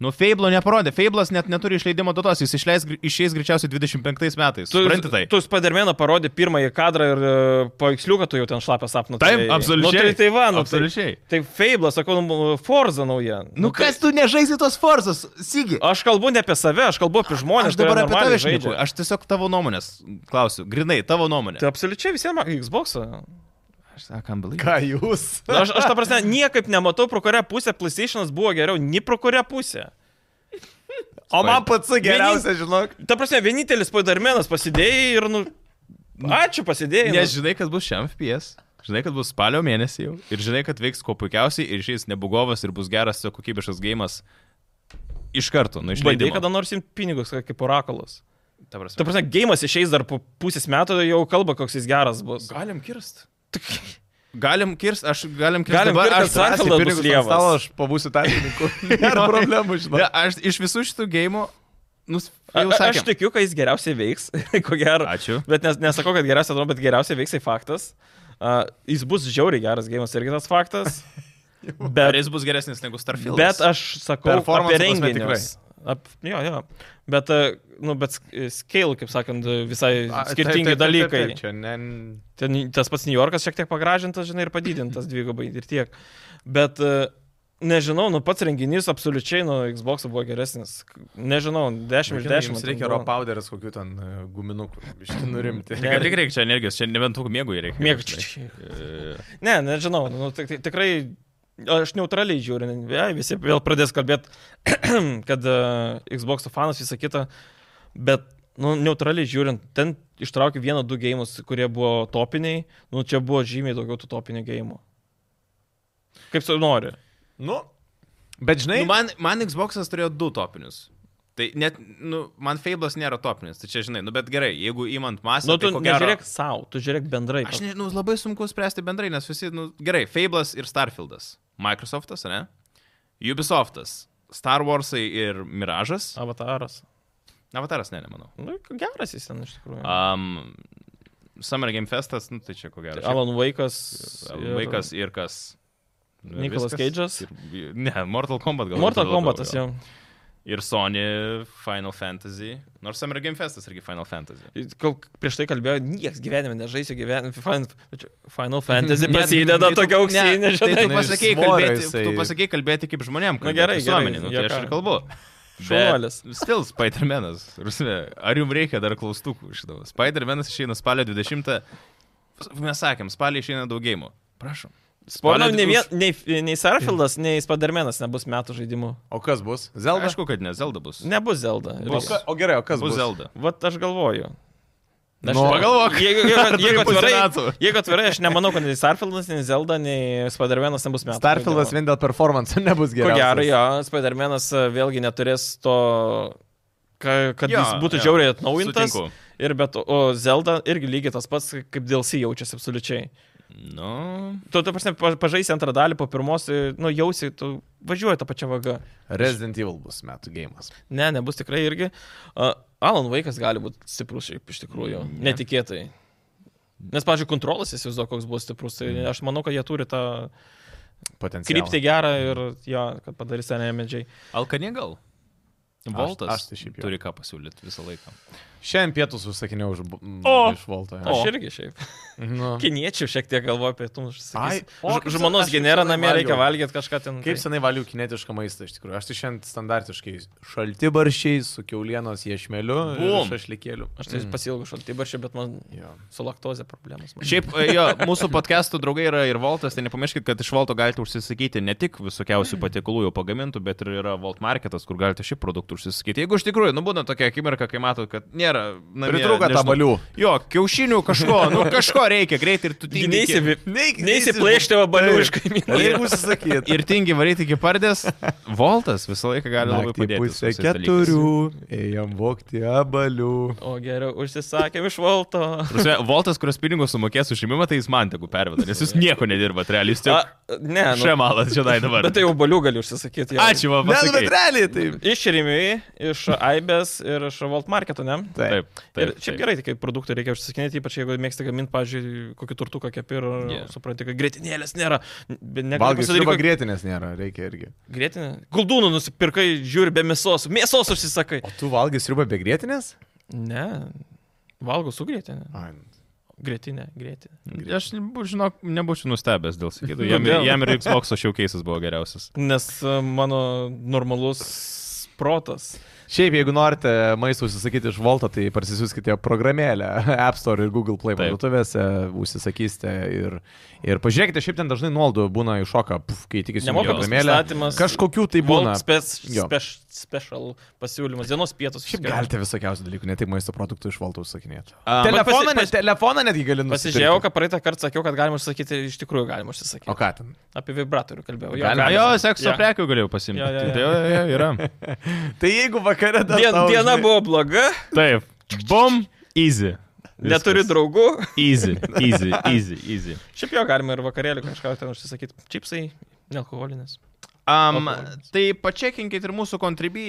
Nu, Fable neparodė. Fable'as net neturi išleidimo datos, jis išleis, išeis greičiausiai 25 metais. Tu, Supranti tai? tu Spider-Man'ą parodė pirmąjį kadrą ir uh, paveiksliuką tu jau ten šlapę sapną. Taip, turėjai. absoliučiai. Nu, tai, tai va, nu, tai, Absoliučiai. tai Fable, sakau, nu, Forza nauja. Nu, kas tu nežaisi tos Forzos, Sigi? Aš kalbu ne apie save, aš kalbu apie žmonės. Aš dabar apie tave žaidžiu. Aš tiesiog tavo nuomonės klausiu. Grinai, tavo nuomonė. Tai absoliučiai visiems Xbox. Aš sakam, beliai. Ką jūs? Na, aš, aš ta prasme niekaip nematau, pro kurią pusę PlayStation'as buvo geriau, ni pro kurią pusę. O man pats geriausia, žinok. Ta prasme, vienintelis Spider-Man'as pasidėjai ir, nu, ačiū pasidėjai. Nes žinai, kad bus šiam FPS. Žinai, kad bus spalio mėnesį jau. Ir žinai, kad veiks kuo puikiausiai ir išeis nebugovas ir bus geras jo kokybiškas gėjimas. Iš karto, nu iš Bandai kada nors imti pinigus, kaip orakulas. Ta prasme. Ta prasme, gėjimas išeis dar po pusės metų, jau kalba, koks jis geras bus. Galim kirst. Galim kirst, aš galim kirst Galim dabar. Aš, bus pinigus stalo, aš pabūsiu tarpininku. Nėra problemų, ne, žinok. aš iš visų šitų gėjimų, nu, A, aš tikiu, kad jis geriausiai veiks, ko gero. Ačiū. Bet nes, nesakau, kad geriausiai atrodo, bet geriausiai veiks tai faktas. Uh, jis bus žiauriai geras gėjimas irgi tas faktas. Ar bet, jis bus geresnis negu Starfield? bet aš sakau Performance apie renginius. Ap, jo, jo. Bet, uh, nu, bet sk- scale, kaip sakant, visai A, taip, skirtingi taip, taip, dalykai. taip, Čia ne... Ten tas pats New Yorkas šiek tiek pagražintas, žinai, ir padidintas dvigubai ir tiek. Bet e, nežinau, nu pats renginys absoliučiai nuo Xbox buvo geresnis. Nežinau, 10 iš 10. Jums reikia raw powderis kokių ten e, guminukų. Iš nurimti. Tai kaip tik reikia čia energijos, čia nebent tų mėgų reikia. Mėg... E, Ne, nežinau, nu, tik, tik, tikrai aš neutraliai žiūriu, ja, visi vėl pradės kalbėti, kad uh, Xbox fanas visą kitą, bet nu, neutraliai žiūrint, ten ištraukė vieną, du gėjimus, kurie buvo topiniai, nu čia buvo žymiai daugiau tų topinių gėjimų. Kaip tu nori? Nu, bet žinai, Nu, man, man Xbox'as turėjo du topinius. Tai net, nu, man Fable'as nėra topinis, tai čia žinai, nu bet gerai, jeigu įmant masę, Nu, tai tu ko gero... nežiūrėk savo, tu žiūrėk bendrai. Aš nežinau, labai sunku spręsti bendrai, nes visi, nu, gerai, Fable'as ir Starfieldas. Microsoft'as, ne? Ubisoftas, Star Wars'ai ir Miražas. Avataras. Avataras, ne, nemanau. Nu, geras jis ten iš tikrųjų. Um, Summer Game Festas, nu tai čia ko gero. Alan Vaikas. Alan Vaikas ir kas? Nu, ir Nicolas viskas. Cage'as. Ir- Ne, Mortal Kombat gal. Mortal Kombatas jo. jau. Ir Sony Final Fantasy. Nors Summer Game Festas irgi Final Fantasy. Kol prieš tai kalbėjau, niekas gyvenime nežaisiu gyvenime. Final, Final Fantasy prasideda tai tu- tokia auksinė, Tai žinai. tu Nu, iš pasakėjai kalbėti, tu pasakėjai kalbėti kaip žmonėm. Na gerai, visuomenį, gerai, nu, tai aš ir kalbu. Šaunuolis. Bet Still Spider-Man'as. Ar jums reikia dar klaustukų iš tavo? Spider-Man'as išeina spalio 20. Mes sakėm, spalio išeina daug gėjimų. Prašom. Sporno, nei, vien, 20 nei, nei Sarfieldas, nei Spadermenas nebus metų žaidimų. O kas bus? Zelda? Aišku, kad ne, Zelda bus. Nebus Zelda. O, Bus. ka, o gerai, o kas bus bus? Zelda. Vat aš galvoju. Aš, Nu, pagalvok. Jeigu, jeigu, jeigu, atvirai, jeigu atvirai, aš nemanau, kad nei Starfieldas, nei Zelda, nei Spider-Manas nebus metų. Starfieldas vien dėl performance nebus Ko gerai. gero, jo, Spider-Manas e, vėlgi neturės to, ka- kad Jo, jis būtų jo, žiauriai atnaujintas. Sutinku. Ir bet, o Zelda irgi lygiai tas pats, kaip DLC jaučiasi absoliučiai. Nu, Tu, tu prasme, pa- pažaisi antrą dalį po pirmos, nu, jausi, tu važiuoji tą pačią vagą. Resident Evil bus metų gėjimas. Ne, nebus tikrai irgi. Uh, Alan Vaikas gali būti stiprus šiaip iš tikrųjų, Ne. netikėtai. Nes, pavyzdžiui, kontrolas įsivaizduoju, koks bus stiprus. Tai aš manau, kad jie turi tą Potencialas. kryptį gerą ir jo, kad padarys ten medžiai. Alkanė gal? Voltas aš tai šiaip jo. turi ką pasiūlyti visą laiką. Šiandien pietus užsakinėjau už, O! iš Volto. jo. Aš irgi šiaip. Nu. Kiniečių šiek tiek galvoju apie o, kaip Žmonos genera namie reikia valgyti kažką ten. Kaip tai- senai valiu kinetišką maistą iš tikrųjų. Aš tai šiandien standartiškai šalti baršiai su keulienos iešmeliu ir šašlikėliu. Aš tai pasilgau šaltybaršį, bet man Jo. su laktozė problemas. man. Šiaip, e, jo, mūsų podcastų draugai yra ir Voltas, tai nepamirškit, kad iš Volto galite užsisakyti ne tik visokiausių patiekalų jau pagamintų, bet ir yra Volt Marketas, kur galite šį produktą užsisakyti. Jeigu iš tikrųjų, nu būna tokia akimirka, kai matot, kad nėra... namie, Pritrūko nežinau, tabalių. Jo, kiaušinių kažko, nu kažko reikia greitai ir tu tingi. Neįsiplėšti vabalių iš kaimynų. Reikia užsisakyti. Ir tingi varyti iki pardės. Voltas visą laiką gali labai Naktį padėti. su visais dalykais. keturių, ėjom vokti abalių. O geriau, užsisakėm iš Volto. Prasme, Voltas, kurios pinigus sumokės už šeimimą, tai jis man tegu perveda, nes jūs nieko nedirbat, realiai. Jūs tik ne, nu, šemalas čia dabar. bet tai jau balių gali užsisakyti. jau. Ačiū, man Ne, nu, bet realiai tai. Iš Rimiui, iš Aibės ir iš Volt Marketo, ne? Taip. Taip, Ir taip. šiaip gerai, tai kaip produktai reikia užsisakinėti, ypač jeigu mėgsti gaminti, pavyzdžiui, kokį turtuką kepį ir Yeah. supranti, kad grėtinėlės nėra. Valgai pasidaryti kokį- grėtinės nėra, reikia irgi. Grėtinė. Guldūnų nusipirkai, žiūri be mėsos. Mėsos užsisakai. O tu valgai sriubą be grėtinės? Ne. Valgau su grėtinė. Ai, Grėtinė, grėtinė. Aš, žinok, nebūčiau nustebęs dėl sakydų. Jam, jam ir Xbox showcase'as buvo geriausias. Nes e, mano normalus protas. Šiaip, jeigu norite maistą užsisakyti iš Volto, tai parsisiųskite programėlę App Store ir Google Play parduotuvėse, užsisakysite ir, ir pažiūrėkite, šiaip ten dažnai nuoldų būna iššoka, puf, kai tik įsijungi Nemokamas programėlę. pristatymas. Kažkokių tai būna. Jo. spec, special pasiūlymas, dienos pietus. Šiaip visokie. galite visokiausių dalykų, ne tik maisto produktų iš Volto užsakinėti. Um, Telefoną, pasi- net, pasi- telefoną netgi gali nusipirkti. Pasižiūrėjau, kad praeitą kartą sakiau, kad galima užsakyti, iš tikrųjų galima užsisakyti. O ką ten? Apie vibratorių kalbėjau. Galima. jo, sekso Jo. prekių galėjau pasimti. Jo, jo, jo. Jo, jo, jo, yra. Tai jeigu vakare dar... Dien, tau, diena žinai- buvo bloga, Taip. Bum, easy. neturi Viskas. draugų. Easy, easy, easy, easy. Šiaip jo galima ir vakarėlį kažką ten užsisakyti. Čipsai, nealkoholinis. Um, tai pačekinkit ir mūsų kontribį,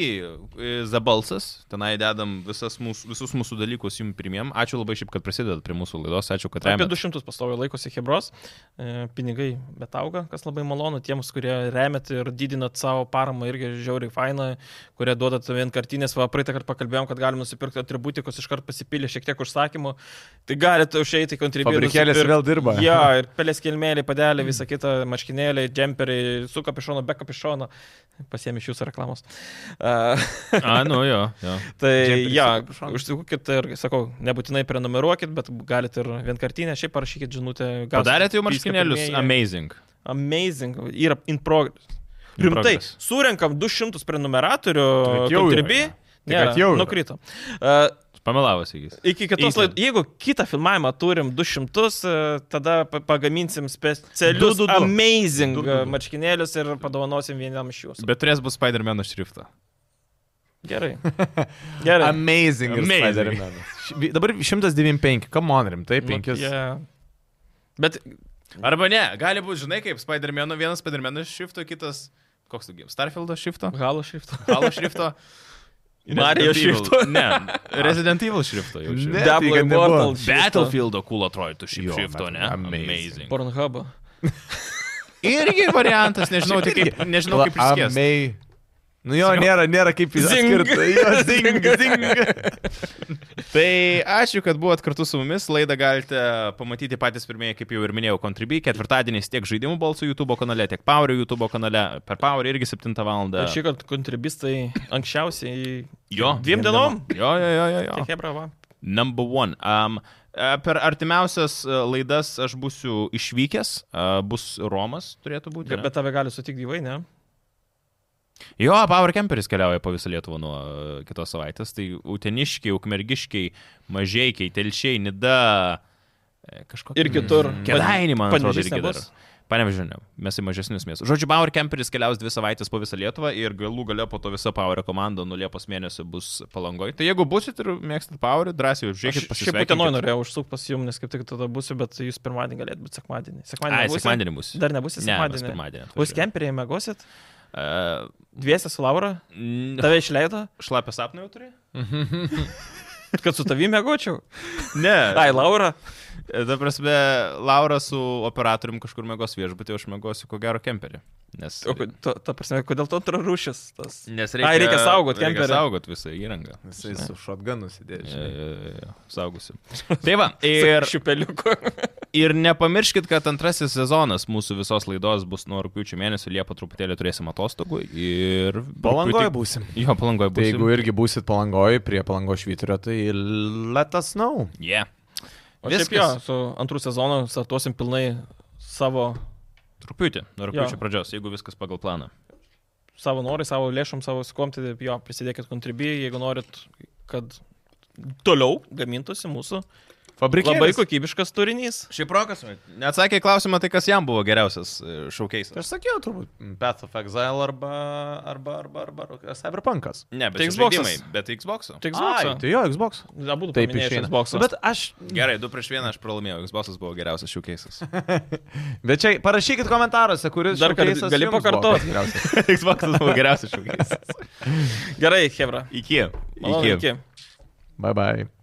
Zabalsas, tenai dedam visas mūsų, visus mūsų dalykus jums pirmiem. Ačiū labai šiaip, kad prisidedat prie mūsų laidos, ačiū, kad Apie remiat. 200 pastoviai laikosi Hebros, e, pinigai bet auga, kas labai malonu tiems, kurie remet ir didinat savo paramą irgi žiauriai faina, kurie duodat vienkartinės, va praeitą kartą pakalbėjom, kad galim nusipirkti atributikus, iškart pasipylė šiek tiek užsakymų, tai galite užeiti į kontribį. Fabrikėlis vėl dirba. Ja, ir pelės kelmėliai, padelė, visa kita, maškinėliai, džemperiai, su kapišonu, be kapišono, pasiemi iš jūsų reklamos. A, nu jo, jo. Tai, Džemperis ja, užsikūkit ir, sakau, nebūtinai prenumeruokit, bet galite ir vienkartinę, šiaip parašykit žinutę. Padarėte jau marškinėlius? Amazing. Amazing. Yra in progress. In Rimtai, progress. surenkam 200 prenumeratorių. Jau Contribui. ne? Jau nukrito. Uh, Pamelavas įgis. Iki kitos laidos, jeigu kitą filmavimą turim 200, e, tada pa- pagaminsim specialius Du, du, du. amazing Du, du, du. e, marškinėlius ir padovanosim vienam iš jūsų. Bet turės bus Spider-Man šriftą. Gerai. Gerai. Amazing. Amazing. Dabar 195, come on, rimtai, 5. Yeah. Bet Arba ne, gali būti, žinai, kaip Spider-Man, vienas Spider-Man šrifto, kitas, koks tu Starfieldo šrifto, halo šrifto. Halo šrifto. Mario šrifto. Ne, Resident Evil šrifto jau Ne. tai Double nebuvo. Immortal. Battlefieldo cool atrodytų šį bet ne? amazing. Pornhubo. Irgi variantas, nežinau, tai kaip, nežinau kaip išskės. Nu jo, nėra, nėra kaip jis Zing. atskirta. Jo, zing, zing. Tai ačiū, kad buvot kartu su mumis. Laidą galite pamatyti patys pirmieji, kaip jau ir minėjau, Contribui. Ketvirtadieniais tiek žaidimų balsų YouTube kanale, tiek Power YouTube kanale. Per Power irgi 7 val. Ir šį kartą kontribistai anksčiausiai Jo. dviem dienom. Jo, jo, jo, jo. jo. Kiek hebra, va. Number one. Um, E, Per artimiausias e, laidas aš būsiu išvykęs, e, bus Romas, turėtų būti. Bet tave gali sutikti gyvai, ne? Jo, Power Camperis keliauja po visą Lietuvą nuo e, kitos savaitės. Tai uteniškiai, ukmergiškiai, mažiekiai, telšiai, nida. e, Kažkokie. Ir kitur. Kedainį, man atrodo, irgi dar. ne. Mes į mažesnius miestus. Žodžiu, Power Camperis keliaus dvi savaitės po visą Lietuvą ir galų gale po to visa Power komanda nuo Liepos mėnesio bus palangoje. Tai jeigu busit ir mėgstat Power, drąsiai užžiūrėkit, Aš šiaip pasisveikinkit. norėjau užsukti pas jums, nes kaip tik tada būsiu, bet jūs pirmadienį galėtumėte būti sekmadienį. Sekmadienį. Ai, nebūsit? sekmadienį bus. Dar nebūsit Ne, sekmadienį. pirmadienį. Bus kemperiai, mėgosit? Dviesi su Laura? Tave išleido? Šlapę sapną jau turi? Kad su tavimi mėgočiau? Ne. Ai, Laura. Ta prasme, Laura su operatorium kažkur mėgos viešbutį, aš mėgosiu ko gero kemperį. Nes, O, ta, ta prasme, kodėl to antra rūšis? Tas... nes Ai, reikia saugot reikia kemperį. saugot visą įrangą. Jisai su šotganu sėdėjo. Ja, žinai. ja, ja, Saugusiu. Tai va, ir, Šiupeliuku. ir nepamirškit, kad antrasis sezonas mūsų visos laidos bus nuo rūpiučio mėnesio, Liepa truputėlį turėsim atostogų ir... Palangoje rugpjūtį- būsim. Jo, palangoje Tai bus. jeigu irgi būsit palangoje prie palango švyturio, tai let us know. Yeah. O šiaip jo, su antrų sezonu startuosim pilnai savo, Truputį, nuo rūpiučio pradžios, jeigu viskas pagal planą. savo norai, savo lėšom, savo skomti, jo, prisidėkit kontribį, jeigu norit, kad toliau gamintųsi mūsų Fabrikėlis. labai kokybiškas turinys. Šiaip Rokas, neatsakė klausimą, tai kas jam buvo geriausias šaukiais. Tai Aš sakiau, turbūt Path of Exile arba, arba, arba, arba, arba Cyberpunkas. Ne, bet Tai tai. Xbox'ai. Bet Xbox'o. Tik Ai, Xbox. tai jo, Xbox. Abu Taip išeina. Xbox. Bet aš. Gerai, du prieš vieną aš pralaimėjau. Xbox'as buvo geriausias šaukiais. Bet čia parašykit komentaruose, kuris. Dar kart showcase'as gali jums buvo pakartot? pats geriausias. Xbox'as buvo geriausias šaukiais. Gerai, Hebra. Iki. Malonu, Iki. iki. Bye bye.